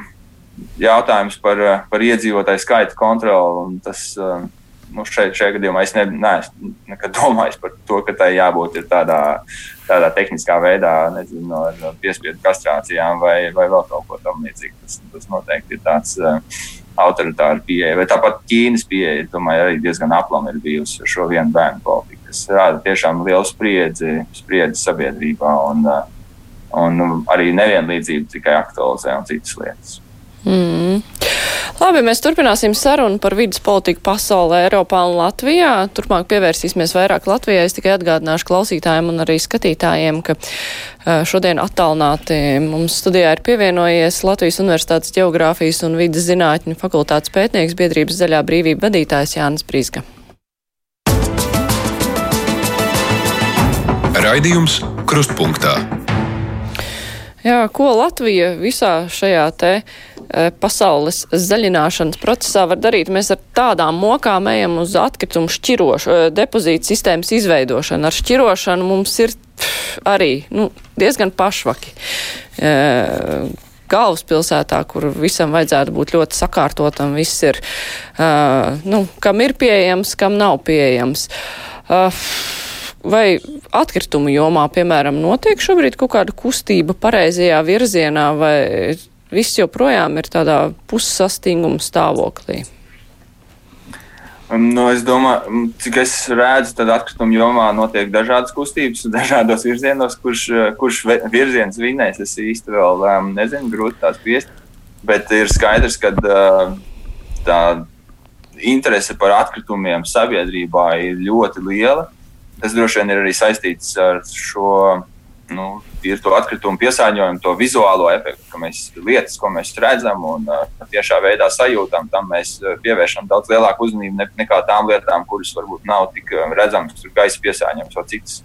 jautājums par, par iedzīvotāju skaita kontroli, tas, nu, šeit, šajā gadījumā es ne, neesmu domājis par to, ka tai jābūt tādā, tādā tehniskā veidā, nezinu, ar piespiedu kastrācijām vai, vai vēl kaut ko tamlīdzīgu. Tas, tas noteikti ir tāds uh, autoritāra pieeja. Vai tāpat Ķīnas pieeja, domāju, arī diezgan aplama ir bijusi ar šo vienu bērnu politiku, kas rāda tiešām lielu spriedzi, spriedzi sabiedrībā un, uh, un arī nevienlīdzību tikai aktualizē un citas lietas. Mm. Labi, mēs turpināsim sarunu par vidas politiku pasaulē, Eiropā un Latvijā. Turpmāk pievērsīsimies vairāk Latvijai. Es tikai atgādināšu klausītājiem un arī skatītājiem, ka šodien attālināti mums studijā ir pievienojies Latvijas Universitātes Geogrāfijas un vidas zinātņu fakultātes pētnieks biedrības zaļā brīvība vadītājs Jānis Brīsga. Raidījums Krustpunktā. Jā, ko Latvija visā šajā te Eh, pasaules zaļināšanas procesā var darīt. Mēs ar tādām mokām ejam uz atkritumu šķirošu, eh, depozītu sistēmas izveidošanu. Ar šķirošanu mums ir arī nu, diezgan pašvaki. Eh, galvaspilsētā, kur visam vajadzētu būt ļoti sakārtotam, viss ir, nu, kam ir pieejams, kam nav pieejams. Vai atkritumu jomā, piemēram, notiek šobrīd kaut kāda kustība pareizajā virzienā, vai viss joprojām ir tādā pussastinguma stāvoklī? Nu, es domāju, cik es redzu, tad atkrituma jomā notiek dažādas kustības, dažādos virzienos. Kurš, kurš virziens vinnēs, es īsti vēl um, nezinu, grūti tās piest. Bet ir skaidrs, ka uh, tā interese par atkritumiem sabiedrībā ir ļoti liela. Tas droši vien ir arī saistīts ar šo nu, ir to atkritumu piesārņojumu, to vizuālo efektu, ka mēs lietas, ko mēs redzam un uh, tiešā veidā sajūtam, tam mēs pievēršam daudz lielāku uzmanību ne, nekā tām lietām, kuras varbūt nav tik redzamas, tur gaisa piesārņojums vai citas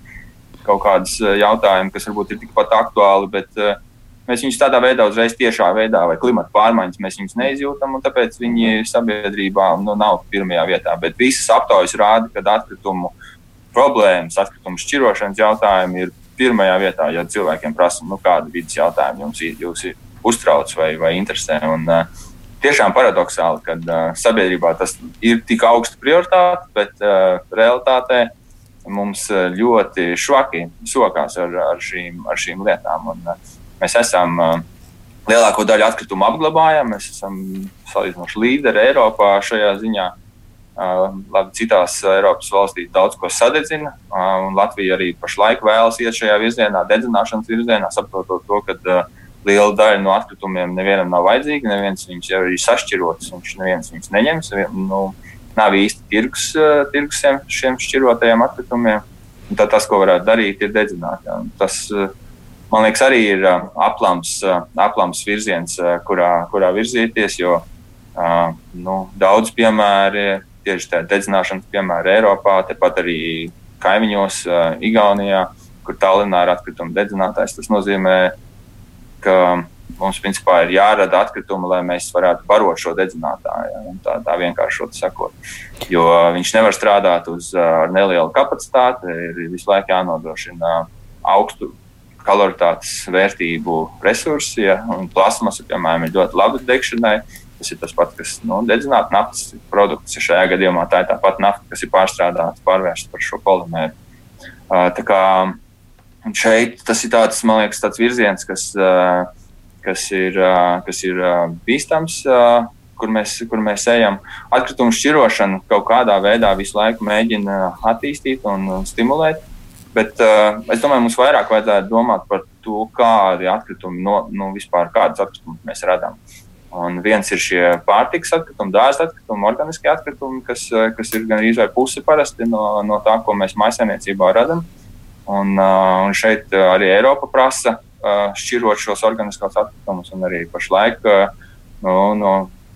kaut kādas jautājumi, kas varbūt ir tikpat aktuāli, bet uh, mēs viņus tādā veidā uzreiz tiešā veidā vai klimata pārmaiņas mēs viņus neizjūtam, un tāpēc viņi sabiedrībā nu, nav pirmajā vietā. Bet visas aptaujas rāda, ka atkritumu problēmas, atkritumu šķirošanas jautājumi ir pirmajā vietā, ja cilvēkiem prasa, nu, kāda vidas jautājuma jums ir uztrauc vai, vai interesē. Un, tiešām paradoxāli, ka uh, sabiedrībā tas ir tik augsta prioritāte, bet uh, realitātē mums ļoti švaki sokās ar, ar, šīm, ar šīm lietām. Un, uh, mēs esam uh, lielāko daļu atkritumu apglabājam, mēs esam salīdzinoši līderi Eiropā šajā ziņā. Labi, citās Eiropas valstīs daudz ko sadedzina, un Latvija arī pašlaik vēlas iet šajā virzienā, dedzināšanas virzienā, saprotot to, ka liela daļa no atkritumiem nevienam nav vajadzīga, neviens viņus jau ir sašķirots, viņš neviens viņus neņems. Nu, nav īsti tirgus, tirgus šiem, šķirotajiem atkritumiem. Tad tas, ko varētu darīt, ir dedzināt. Tas, man liekas, arī ir aplams, aplams virziens, kurā, kurā virzīties, jo nu, daudz piemēri tieši tāda dedzināšanas piemēra Eiropā, tepat arī kaimiņos, uh, Igaunijā, kur Tallinā ir atkrituma dedzinātājs. Tas nozīmē, ka mums principā ir jārada atkritumi, lai mēs varētu barot šo dedzinātāju. Tā, tā vienkārši sakot. Jo viņš nevar strādāt uz, ar nelielu kapacitāti, ir visu laiku jānodrošina augstu kaloritātes vērtību resursi. Ja, plasmasa, piemēram, ir ļoti laba degšanai. Tas ir tas pats, kas nu, dedzināt naftas produktus. Šajā gadījumā tā ir tā pati nafta, kas ir pārstrādāta, pārvērsta par šo polimēru. Uh, kā šeit tas ir tāds, man liekas, tāds virziens, kas, uh, kas ir, uh, kas ir uh, bīstams. Uh, kur mēs, kur mēs ejam. Atkritumu šķirošanu kaut kādā veidā visu laiku mēģina attīstīt un stimulēt. Bet uh, es domāju, mums vairāk vajadzētu domāt par to, kādi atkritumi, no, nu, vispār kādas atkritumus mēs radām. Uh, Un viens ir šie pārtikas atkritumi, dārza atkritumi, organiskie atkritumi, kas, eh, kas ir gan izvēle pusi parasti no, no tā, ko mēs maisaimniecībā radām. Un, uh, un šeit arī Eiropa prasa šķirot šos organiskos atkritumus, arī pašlaik no, no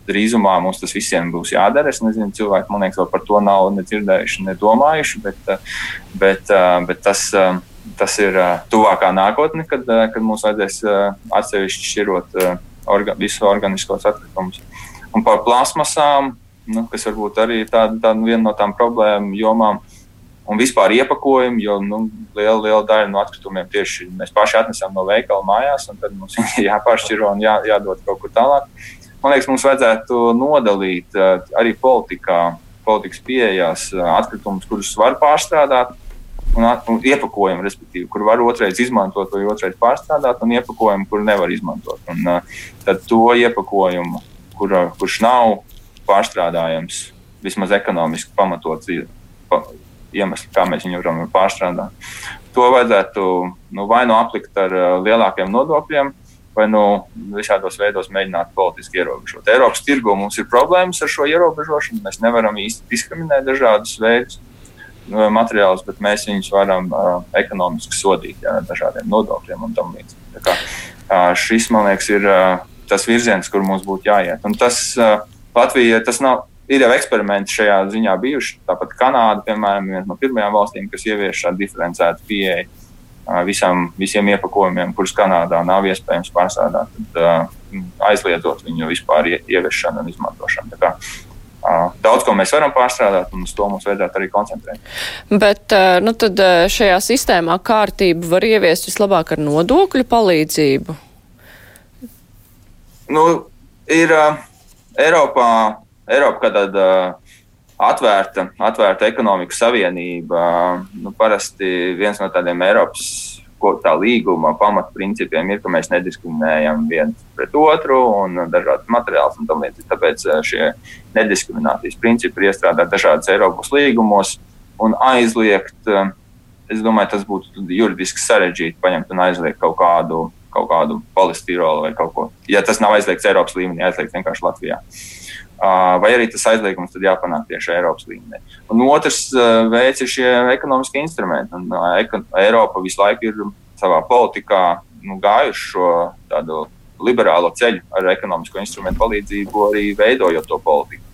drīzumā mums tas visiem būs jādara. Es nezinu, cilvēki man liekas, vēl par to nav ne dzirdējuši, ne domājuši, bet, bet, bet tas, tas ir tuvākā nākotne, kad, kad mums vajadzēs atsevišķi šķirot orga, visu organiskos atkritumus. Un par plasmasām, nu, kas varbūt arī ir tāda, tāda viena no tām problēmu jomām, un vispār iepakojumu, jo nu, liela, liela daļa no atkritumiem tieši mēs paši atnesam no veikala mājās, un tad mums viņi jāpāršķiro un jā, jādod kaut kur tālāk. Man liekas, mums vajadzētu nodalīt arī politikā politikas pieejās atkritumus, kurus var pārstrādāt, un, un iepakojumu, respektīvi, kur var otrreiz izmantot vai otrreiz pārstrādāt, un iepakojumu, kur nevar izmantot. Un, uh, tad to iepakojumu, kur, kurš nav pārstrādājams, vismaz ekonomiski pamatots pa, iemesls, kā mēs viņu varam pārstrādāt, to vajadzētu nu, vai nu aplikt ar uh, lielākiem nodokļiem. Vai nu visādos veidos mēģināt politiski ierobežot. Eiropas tirgu mums ir problēmas ar šo ierobežošanu. Mēs nevaram īsti diskriminēt dažādus veidus materiālus, bet mēs viņus varam uh, ekonomiski sodīt jā, ar dažādiem nodokļiem un tam līdzīgi. Uh, šis, man liekas, ir uh, tas virziens, kur mums būtu jāiet. Un tas uh, Latvija, tas nav. Ir jau eksperimenti šajā ziņā bijuši. Tāpat Kanāda, piemēram, ir viena no pirmajām valstīm, kas ievieš šādu diferencētu pieeju uh, visam, visiem iepakojumiem, kurus Kanādā nav iespējams pārsādāt, tad uh, aizliedzot viņu vispār ieviešanu un izmantošanu. Tā kā, Daudz ko mēs varam pārstrādāt, un uz to mums vajadzētu arī koncentrēt. Bet nu, tad šajā sistēmā kārtību var ieviest vislabāk ar nodokļu palīdzību? Nu, ir Eiropā, Eiropa kā tāda atvērta, atvērta ekonomikas savienība. Nu, parasti viens no tādiem Eiropas tā līguma pamatprincipiem ir, ka mēs nediskriminējam viens pret otru un dažādas materiālus un tam līdzīgi. Tāpēc eh, šie nediskriminācijas principi ir iestrādāti dažādos Eiropas līgumos un aizliegt, eh, es domāju, tas būtu juridiski sarežģīti paņemt un aizliegt kaut kādu, kaut kādu polistirolu vai kaut ko. Ja tas nav aizliegts Eiropas līmenī, aizliegts vienkārši Latvijā. Vai arī tas aizliegums tad jāpanāk tieši Eiropas līmenī. Un otrs veids ir šie ekonomiskie instrumenti. Un Eiropa visu laiku ir savā politikā nu, gājuši šo tādu liberālo ceļu ar ekonomisko instrumentu palīdzību, arī veidojot to politiku.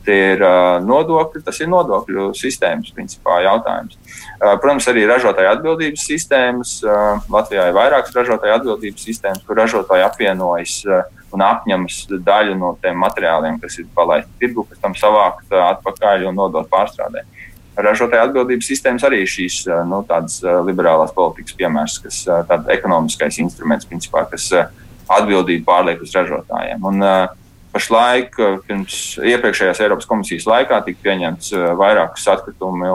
Tie ir uh, nodokļi, tas ir nodokļu sistēmas principā jautājums. Uh, protams, arī ražotāju atbildības sistēmas. Uh, Latvijā ir vairākas ražotāju atbildības sistēmas, kur ražotāji apvienojas uh, un apņemas daļu no tiem materiāliem, kas ir palaisti tirgu, pēc tam savākt atpakaļ un nodot pārstrādē. Ražotāja atbildības sistēmas arī šīs nu, liberālās politikas piemērs, kas ir ekonomiskais instruments, principā, kas atbildību pārliek uz ražotājiem. Un, Pašlaik, pirms iepriekšējās Eiropas komisijas laikā, tika pieņemts vairākas atkritumu,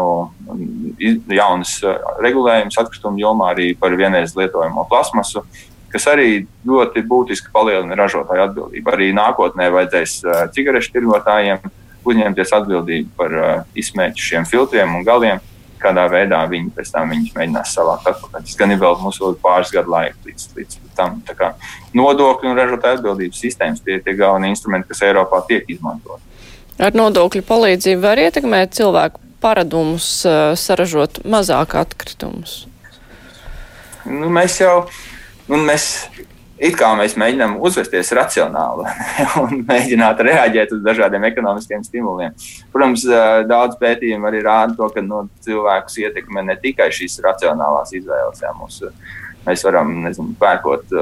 jaunas regulējumus atkritumu jomā arī par vienreiz lietojamo plasmasu, kas arī ļoti būtiski palielina ražotāju atbildību. Arī nākotnē vajadzēs cigarešu tirgotājiem uzņemties atbildību par izsmēķu šiem filtriem un galiem, kādā veidā viņi pēc tam mēģinās savākt atpakaļ. Tas gan ir vēl mums vēl pāris gadu laika līdz, līdz tam. Nodokļu un ražotāju atbildības sistēmas tie ir tie galvenie instrumenti, kas Eiropā tiek izmantoti. Ar nodokļu palīdzību var ietekmēt cilvēku paradumus, saražot mazāk atkritumus. Nu, mēs jau un mēs it kā mēs mēģinām uzvesties racionāli un mēģināt reaģēt uz dažādiem ekonomiskiem stimuliem. Protams, daudz pētījumu arī rāda to, ka no, nu, cilvēkus ietekmē ne tikai šīs racionālās izvēles. Jā, mums, mēs varam, nezinu, pērkot,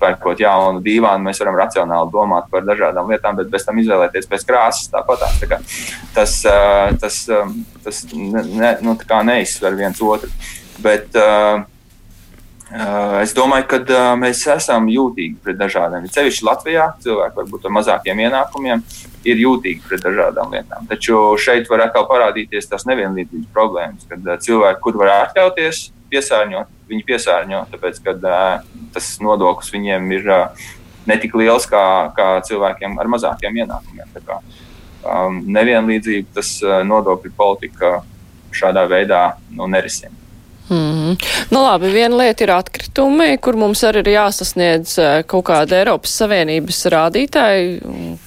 pērkot jaunu dīvānu, mēs varam racionāli domāt par dažādām lietām, bet bez tam izvēlēties pēc krāsas tāpat. Tā tas tas, tas ne, ne, nu, neizsver viens otru. Bet, uh, Es domāju, ka mēs esam jūtīgi pret dažādiem. Ceļš Latvijā cilvēki varbūt ar mazākiem ienākumiem ir jūtīgi pret dažādām lietām. Taču šeit var atkal parādīties tās nevienlīdzības problēmas, kad cilvēki, kur var atļauties piesārņot, viņi piesārņo, tāpēc ka tas nodoklis viņiem ir ne tik liels kā, kā cilvēkiem ar mazākiem ienākumiem. Tā kā, um, nevienlīdzība, tas nodokļu politika šādā veidā nu, nerisina. Mm. Nu labi, viena lieta ir atkritumi, kur mums arī ir jāsasniedz eh, kaut kāda Eiropas Savienības rādītāji,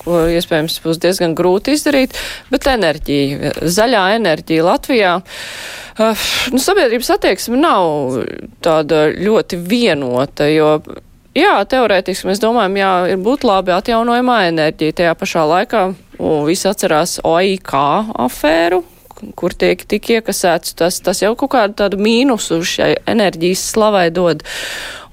ko iespējams būs diezgan grūti izdarīt, bet enerģija, zaļā enerģija Latvijā. Uh, nu, sabiedrības attieksme nav tāda ļoti vienota, jo Jā, teorētiski mēs domājam, jā, ir būtu labi atjaunojumā enerģija. Tajā pašā laikā visi atcerās OIK afēru, kur tiek tik iekasēts, tas, tas jau kaut kādu tādu mīnusu šai enerģijas slavai dod.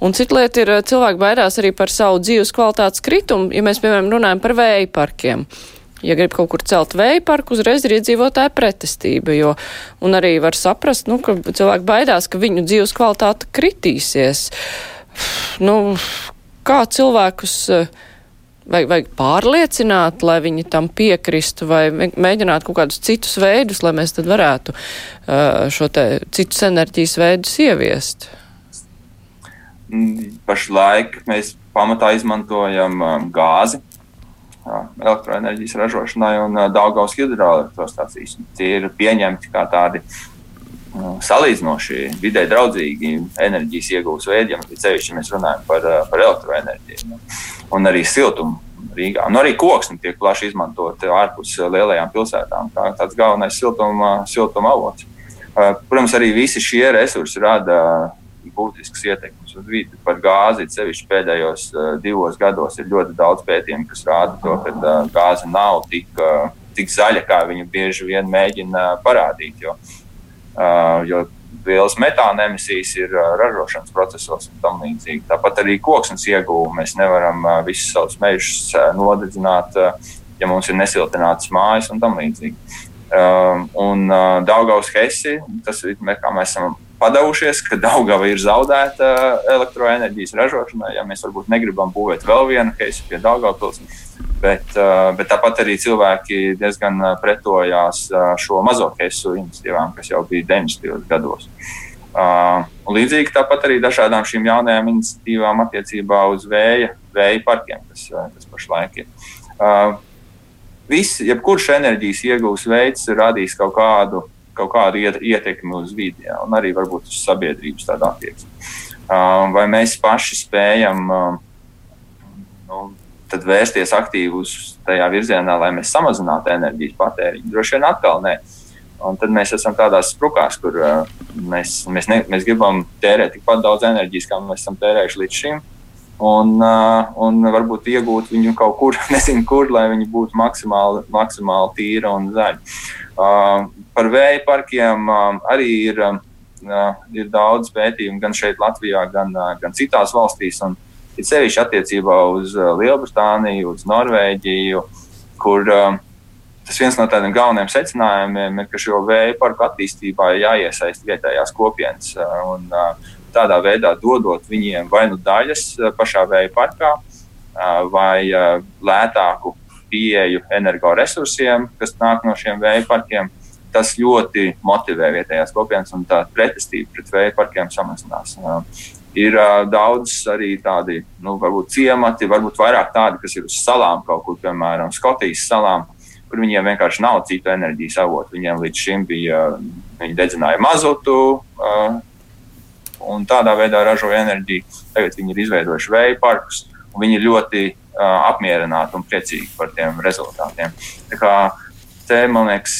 Un cita lieta ir, cilvēki baidās arī par savu dzīves kvalitātes kritumu, ja mēs, piemēram, runājam par vēja parkiem. Ja grib kaut kur celt vēja parku, uzreiz ir iedzīvotāja pretestība, jo, un arī var saprast, nu, ka cilvēki baidās, ka viņu dzīves kvalitāte kritīsies. Nu, kā cilvēkus uh, vai, vai pārliecināt, lai viņi tam piekristu, vai mēģināt kaut kādus citus veidus, lai mēs tad varētu uh, šo te citus enerģijas veidus ieviest? Mm, pašlaik mēs pamatā izmantojam gāzi elektroenerģijas ražošanai un Daugaus hidroelektrostacijas. Tie ir pieņemti kā tādi salīdzinoši vidē draudzīgi enerģijas iegūs veidi, ja ceļš, mēs runājam par, par elektroenerģiju un arī siltumu. Rīgā. Un arī koksni tiek plaši izmantot ārpus lielajām pilsētām. Tā, tāds galvenais siltuma, siltuma avots. Protams, arī visi šie resursi rada būtisks ietekmes uz vidi. Par gāzi, sevišķi pēdējos uh, divos gados, ir ļoti daudz pētījumu, kas rāda to, ka gāze nav tik, tik zaļa, kā viņu bieži vien mēģina parādīt. Jo, Uh, jo lielas metāna emisijas ir uh, ražošanas procesos un tam līdzīgi. Tāpat arī koksnes ieguvumu mēs nevaram uh, visus savus mežus nodedzināt, ja mums ir nesiltinātas mājas un tam līdzīgi. Um, un Daugaus Hesi, tas ir, kā mēs esam padavušies, ka Daugava ir zaudēta elektroenerģijas ražošanai, ja mēs varbūt negribam būvēt vēl vienu Hesi pie Daugavpils Bet, uh, bet tāpat arī cilvēki diezgan uh, pretojās uh, šo mazo keisu iniciatīvām, kas jau bija 90. gados. Līdzīgi tāpat arī dažādām šīm jaunajām iniciatīvām attiecībā uz vēja, vēja parkiem, kas, kas pašlaik ir. Viss, jebkurš enerģijas iegūs veids radīs kaut kādu, kaut kādu ietekmi uz vidi, ja, un arī varbūt uz sabiedrības tādu attieksmi. Vai mēs paši spējam nu, vērsties aktīvi uz tajā virzienā, lai mēs samazinātu enerģijas patēriņu. Droši vien atkal nē. Un tad mēs esam tādās sprukās, kur mēs, mēs, ne, mēs gribam tērēt tikpat daudz enerģijas, kā mēs esam tērējuši līdz šim. Un, uh, un varbūt iegūt viņu kaut kur, nezinu, kur, lai viņi būtu maksimāli, maksimāli tīri un zaļi. Par vēja parkiem arī ir, ir daudz pētījumu gan šeit, Latvijā, gan, gan citās valstīs. Un, It sevišķi attiecībā uz Lielbritāniju, uz Norvēģiju, kur tas viens no tādiem galvenajiem secinājumiem ir, ka šo vēja parku attīstībā ir jāiesaist vietējās kopienas. Un, tādā veidā dodot viņiem vai nu daļas pašā vēja parkā, vai lētāku pieeju energoresursiem, kas nāk no šiem vēja parkiem. Tas ļoti motivē vietējās kopienas, un tā pretestība pret vēja parkiem samazinās. Ir uh, daudz arī tādi, nu, varbūt ciemati, varbūt vairāk tādi, kas ir uz salām kaut kur, piemēram, Skotijas salām, kur viņiem vienkārši nav citu enerģijas avotu. Viņiem līdz šim bija, viņi dedzināja mazotu uh, un tādā veidā ražoja enerģiju. Tagad viņi ir izveidojuši vēja parkus, un viņi ļoti apmierināti un priecīgi par tiem rezultātiem. Tā kā te, man liekas,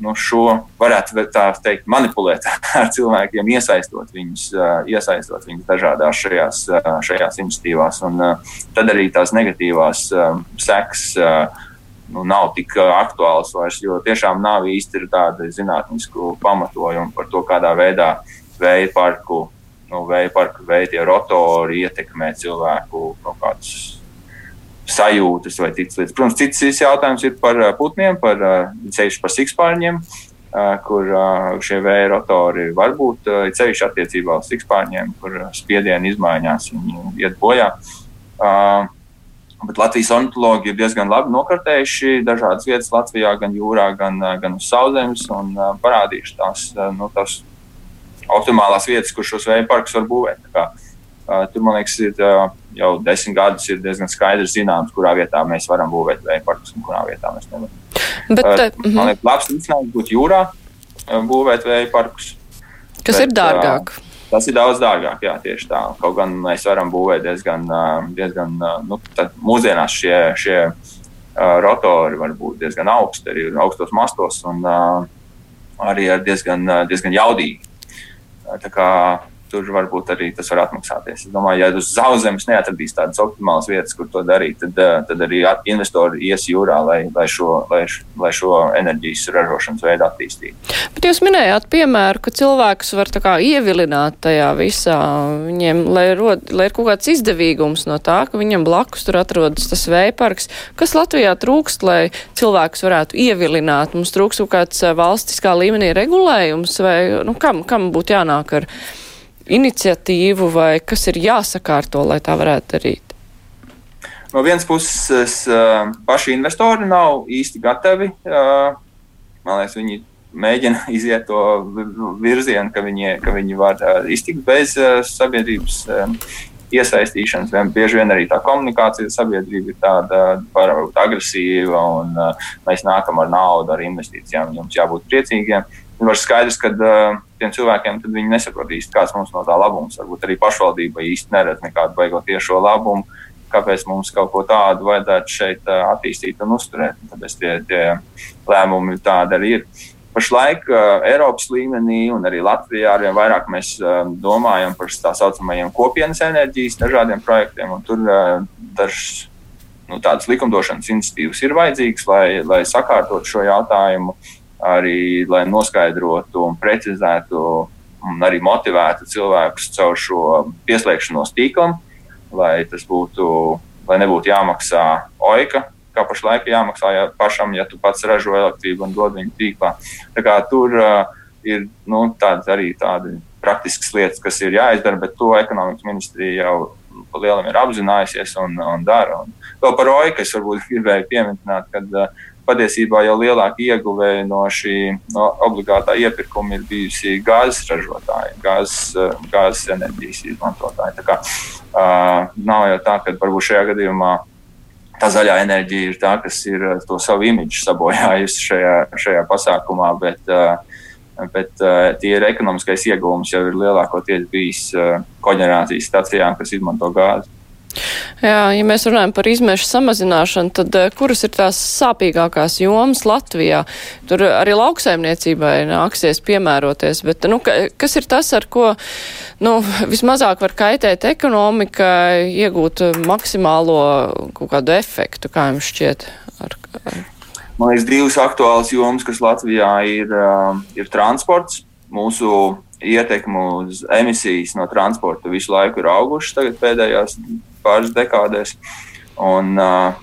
nu, šo varētu tā teikt, manipulēt ar cilvēkiem, iesaistot viņus, iesaistot viņus dažādās šajās, šajās iniciatīvās. Un tad arī tās negatīvās sekas nu, nav tik aktuāls vairs, jo tiešām nav īsti tāda zinātnisku pamatojumu par to, kādā veidā vēja parku, nu, vēja parku veidi rotori ietekmē cilvēku kaut kādus sajūtas vai citas lietas. Protams, cits jautājums ir par putniem, par ceļš uh, par sikspārņiem, kur šie vēja rotori var būt ceļš attiecībā uz sikspārņiem, kur spiediena izmaiņās viņi iet bojā. Bet Latvijas ornitologi ir diezgan labi nokartējuši dažādas vietas Latvijā, gan jūrā, gan, gan uz sauszemes, un parādījuši tās, nu, tās optimālās vietas, kur šos vēja parkus var būvēt. Tur, man liekas, ir jau desmit gadus ir diezgan skaidrs zināms, kurā vietā mēs varam būvēt vēja parkus un kurā vietā mēs nevaram. Bet, uh, man liekas, labs risinājums būtu jūrā būvēt vēja parkus. Kas bet, ir dārgāk? Uh, Tas ir daudz dārgāk, jā, tieši tā. Kaut gan mēs varam būvēt diezgan, diezgan nu, mūsdienās šie, šie rotori var būt diezgan augsti, arī augstos mastos un arī diezgan, diezgan jaudīgi. Tā kā tur varbūt arī tas var atmaksāties. Es domāju, ja uz zaudējumus neatradīs tādas optimālas vietas, kur to darīt, tad, eh, tad arī investori ies jūrā, lai, lai, šo, lai, lai šo enerģijas ražošanas veidu attīstītu. Bet jūs minējāt piemēru, ka cilvēkus var kā, ievilināt tajā visā, viņiem, lai, rod, lai ir kaut kāds izdevīgums no tā, ka viņam blakus tur atrodas tas vējparks. Kas Latvijā trūkst, lai cilvēkus varētu ievilināt? Mums trūkst kaut kāds eh, valstiskā līmenī regulējums vai nu, kam, kam būtu jānāk ar? Iniciatīvu vai kas ir jāsakārto, lai tā varētu darīt? no vienas puses paši investori nav īsti gatavi. Man liekas, viņi mēģina iziet to virzienu, ka viņi, ka viņi var iztikt bez sabiedrības iesaistīšanas. Vien, bieži vien arī tā komunikācija sabiedrība ir tāda varbūt agresīva, un mēs nākam ar naudu, ar investīcijām. Jums jābūt priecīgiem. Ir skaidrs, ka uh, tiem cilvēkiem viņi nesaprot īsti, kāds mums no tā labums. Varbūt arī pašvaldība īsti neredz nekādu beigot tiešo labumu. Kāpēc mums kaut ko tādu vajadzētu šeit uh, attīstīt un uzturēt? Tāpēc tie, tie lēmumi tādi arī ir. Pašlaik uh, Eiropas līmenī un arī Latvijā arvien vairāk mēs uh, domājam par tā saucamajiem kopienas enerģijas dažādiem projektiem. Tur uh, dažs nu, tādas likumdošanas iniciatīvas ir vajadzīgas, lai, lai sakārtotu šo jautājumu, arī lai noskaidrotu un precizētu un arī motivētu cilvēkus caur šo pieslēgšanos tīklam, lai tas būtu, lai nebūtu jāmaksā oika kā pašlaik jāmaksā ja pašam, ja tu pats ražo elektrību un dod viņu tīklā. Tā kā tur uh, ir nu, tādas arī tādi praktiskas lietas, kas ir jāizdara, bet to ekonomikas ministrija jau lielam ir apzinājusies un, un dara. Un vēl par OIKA es varbūt gribēju pieminēt, ka uh, patiesībā jau lielāka ieguvēja no šī no obligātā iepirkuma ir bijusi gāzes ražotāji, gāzes, uh, gāzes enerģijas izmantotāji. Tā kā, uh, nav jau tā, ka varbūt šajā gadījumā tā zaļā enerģija ir tā, kas ir eh, to savu imidžu sabojājusi šajā, šajā pasākumā, bet, eh, bet eh, tie ir ekonomiskais iegūms jau ir lielākoties bijis koģenerācijas stacijām, kas izmanto gāzi. Jā, ja mēs runājam par izmešu samazināšanu, tad uh, kuras ir tās sāpīgākās jomas Latvijā? Tur arī lauksaimniecībai nāksies piemēroties, bet nu, ka, kas ir tas, ar ko nu, vismazāk var kaitēt ekonomikai, iegūt maksimālo kaut kādu efektu, kā jums šķiet? Ar, ar... Man liekas, divas aktuālas jomas, kas Latvijā ir, uh, ir transports. Mūsu ietekme uz emisijas no transporta visu laiku ir augušas pēdējās pāris dekādēs. Un, uh,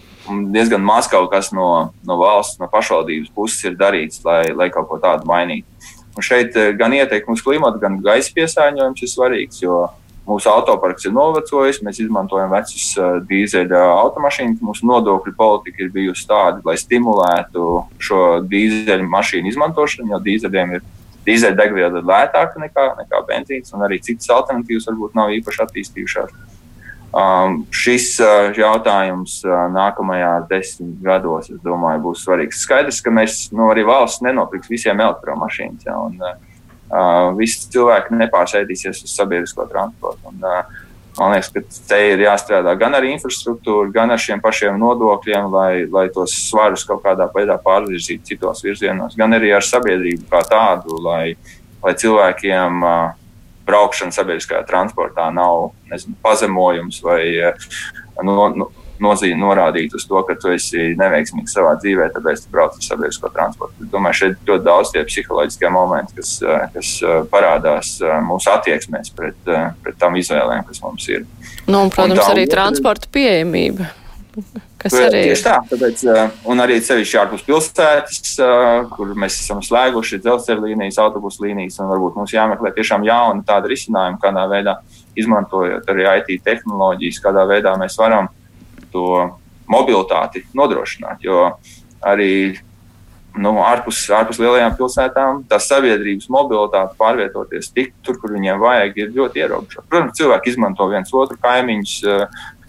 diezgan maz kaut kas no, no valsts, no pašvaldības puses ir darīts, lai, lai kaut ko tādu mainītu. Un šeit gan ieteikumi uz klimatu, gan gaisa piesārņojums ir svarīgs, jo mūsu autoparks ir novecojis, mēs izmantojam vecus uh, dīzeļa automašīnas. Mūsu nodokļu politika ir bijusi tāda, lai stimulētu šo dīzeļu mašīnu izmantošanu, jo dīzeļiem ir dīzeļdegviela lētāka nekā, nekā benzīns, un arī citas alternatīvas varbūt nav īpaši attīstījušās. Um, šis uh, jautājums uh, nākamajā desmit gados, es domāju, būs svarīgs. Skaidrs, ka mēs nu, arī valsts nenopirks visiem elektromašīnas, ja, un uh, visi cilvēki nepārsēdīsies uz sabiedrisko transportu. Un, uh, man liekas, ka te ir jāstrādā gan ar infrastruktūru, gan ar šiem pašiem nodokļiem, lai, lai tos svarus kaut kādā veidā pārvirzītu citos virzienos, gan arī ar sabiedrību kā tādu, lai, lai cilvēkiem. Uh, braukšana sabiedriskajā transportā nav nezinu, pazemojums vai eh, no, no, nozīme norādīt uz to, ka tu esi neveiksmīgs savā dzīvē, tāpēc tu brauc ar sabiedrisko transportu. Es domāju, šeit ļoti daudz tie psiholoģiskie momenti, kas, eh, kas eh, parādās mūsu attieksmēs pret, pret tām izvēlēm, kas mums ir. Nu, un, protams, un tā, arī transporta pieejamība. Kas arī ir? Tieši tā, tāpēc, un arī sevišķi ārpus pilsētas, kur mēs esam slēguši dzelzceļa līnijas, autobusu līnijas, un varbūt mums jāmeklē tiešām jauna tāda risinājuma, kādā veidā izmantojot arī IT tehnoloģijas, kādā veidā mēs varam to mobilitāti nodrošināt. Jo arī nu, ārpus, ārpus lielajām pilsētām tā sabiedrības mobilitāte pārvietoties tik tur, kur viņiem vajag, ir ļoti ierobežota. Protams, cilvēki izmanto viens otru kaimiņus,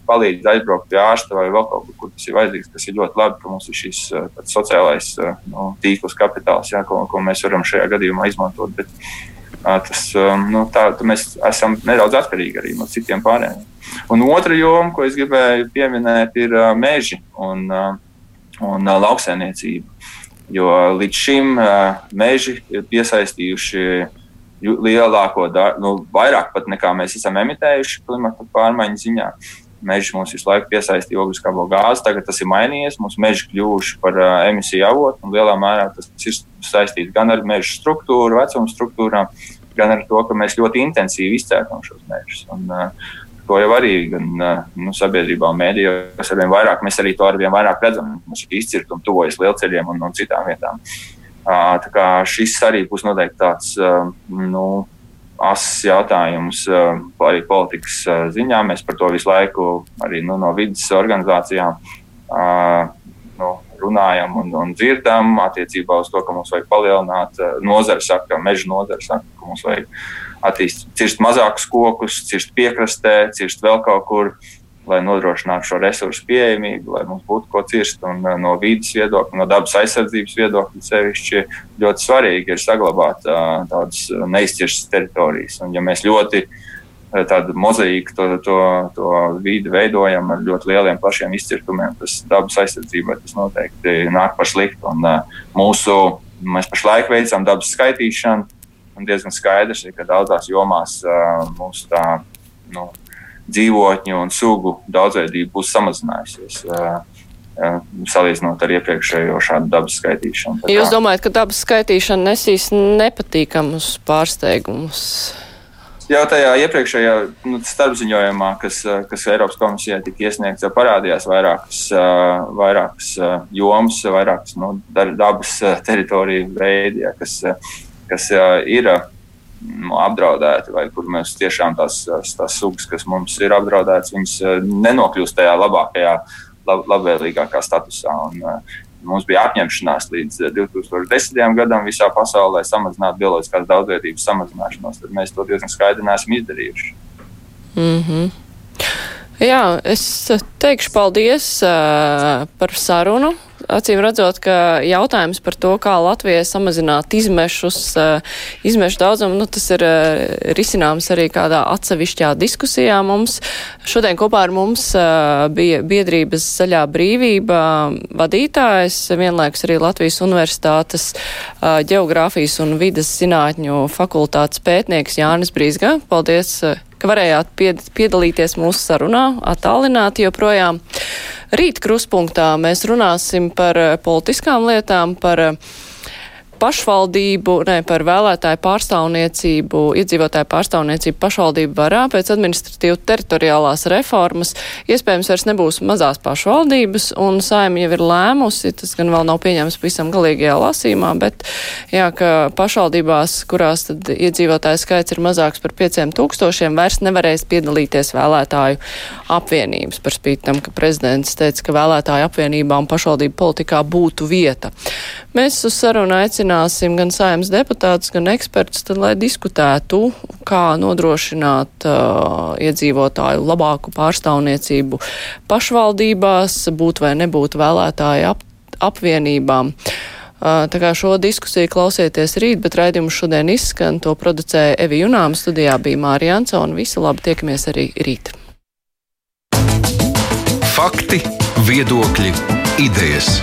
palīdz aizbraukt pie ārsta vai vēl kaut kur, kur tas ir vajadzīgs. Tas ir ļoti labi, ka mums ir šis eh, sociālais eh, nu, tīkls, kapitāls, jā, ko, ko mēs varam šajā gadījumā izmantot. Bet, tas, nu, tā, mēs esam nedaudz atkarīgi arī no citiem pārējiem. Un otra joma, ko es gribēju pieminēt, ir meži un, un lauksaimniecība. Jo līdz šim meži ir piesaistījuši lielāko daļu, nu, vairāk pat nekā mēs esam emitējuši klimata pārmaiņu ziņā. Meži mums visu laiku piesaistīja ogliskābo gāzi, tagad tas ir mainījies. Mums meži kļuvuši par uh, emisiju avotu, un lielā mērā tas ir saistīts gan ar meža struktūru, vecuma struktūrām, gan ar to, ka mēs ļoti intensīvi izcērtam šos mežus. Un, uh, To jau arī gan nu, sabiedrībā un mēdījos arvien vairāk, mēs arī to arvien vairāk redzam. Mums ir izcirkumi tuvojas lielceļiem un, un citām vietām. Tā kā šis arī būs noteikti tāds, nu, asas jautājumus arī politikas ziņā. Mēs par to visu laiku arī nu, no vidas organizācijām nu, runājam un, un dzirdam attiecībā uz to, ka mums vajag palielināt nozara, saka, meža nozara, saka, ka mums vajag attīstīt, cirst mazākus kokus, cirst piekrastē, cirst vēl kaut kur. Uh, lai nodrošinātu šo resursu pieejamību, lai mums būtu ko cirst. Un, uh, no vidas viedokļa, no dabas aizsardzības viedokļa sevišķi ļoti svarīgi ir saglabāt uh, tādas neizcirstas teritorijas. Un, ja mēs ļoti uh, tādu mozaīku to, to, to vidi veidojam ar ļoti lieliem, plašiem izcirtumiem, tas dabas aizsardzībai tas noteikti nāk par sliktu. Un, mūsu, mēs pašlaik veicam dabas skaitīšanu. Un diezgan skaidrs ka daudzās jomās uh, mums tā nu, dzīvotņu un sugu daudzveidība būs samazinājusies. Salīdzinot ar iepriekšējo šādu dabas skaitīšanu. Tā Jūs domājat, ka dabas skaitīšana nesīs nepatīkamus pārsteigumus? Jau tajā iepriekšējā nu, starpziņojumā, kas, kas Eiropas komisijai tika iesniegts, jau parādījās vairākas, vairākas jomas, vairākas nu, dabas teritoriju veidi, ja, kas, kas ir apdraudēti, vai kur mēs tiešām tās, tās sugas, kas mums ir apdraudētas, viņas eh, nenokļūst tajā labākajā, lab, labvēlīgākā statusā. Un, uh, Mums bija apņemšanās līdz 2010. Eh, gadam visā pasaulē samazināt bioloģiskās daudzveidības samazināšanos. Tad mēs to diezgan skaidri neesam izdarījuši. Mm -hmm. Jā, es teikšu paldies uh, par sarunu acīm redzot, ka jautājums par to, kā Latvijai samazināt izmešus, eh, izmešu daudzumu, nu, tas ir eh, risināms arī kādā atsevišķā diskusijā mums. Šodien kopā ar mums eh, bija biedrības zaļā brīvība vadītājs, vienlaikus arī Latvijas universitātes geogrāfijas un vidas zinātņu fakultātes pētnieks Jānis Brīsga. Paldies! ka varējāt piedalīties mūsu sarunā, attālināti joprojām. Rīt kruspunktā mēs runāsim par eh, politiskām lietām, par uh, pašvaldību, ne par vēlētāju pārstāvniecību, iedzīvotāju pārstāvniecību pašvaldību varā pēc administratīvu teritoriālās reformas. Iespējams, vairs nebūs mazās pašvaldības, un saima jau ir lēmusi, tas gan vēl nav pieņemts visam galīgajā lasīmā, bet jā, ka pašvaldībās, kurās tad iedzīvotāju skaits ir mazāks par pieciem tūkstošiem, vairs nevarēs piedalīties vēlētāju apvienības par spīti tam, ka prezidents teica, ka vēlētāju apvienībām pašvaldību politikā būtu vieta. Mēs uz sarunu aicinām aicināsim gan saimnes deputātus, gan ekspertus, tad, lai diskutētu, kā nodrošināt uh, iedzīvotāju labāku pārstāvniecību pašvaldībās, būt vai nebūt vēlētāju ap, apvienībām. Uh, tā kā šo diskusiju klausieties rīt, bet raidījumu šodien izskan, to producēja Evi Junām, studijā bija Mārija Ansona. Visi labi, tiekamies arī rīt. Fakti, viedokļi, idejas.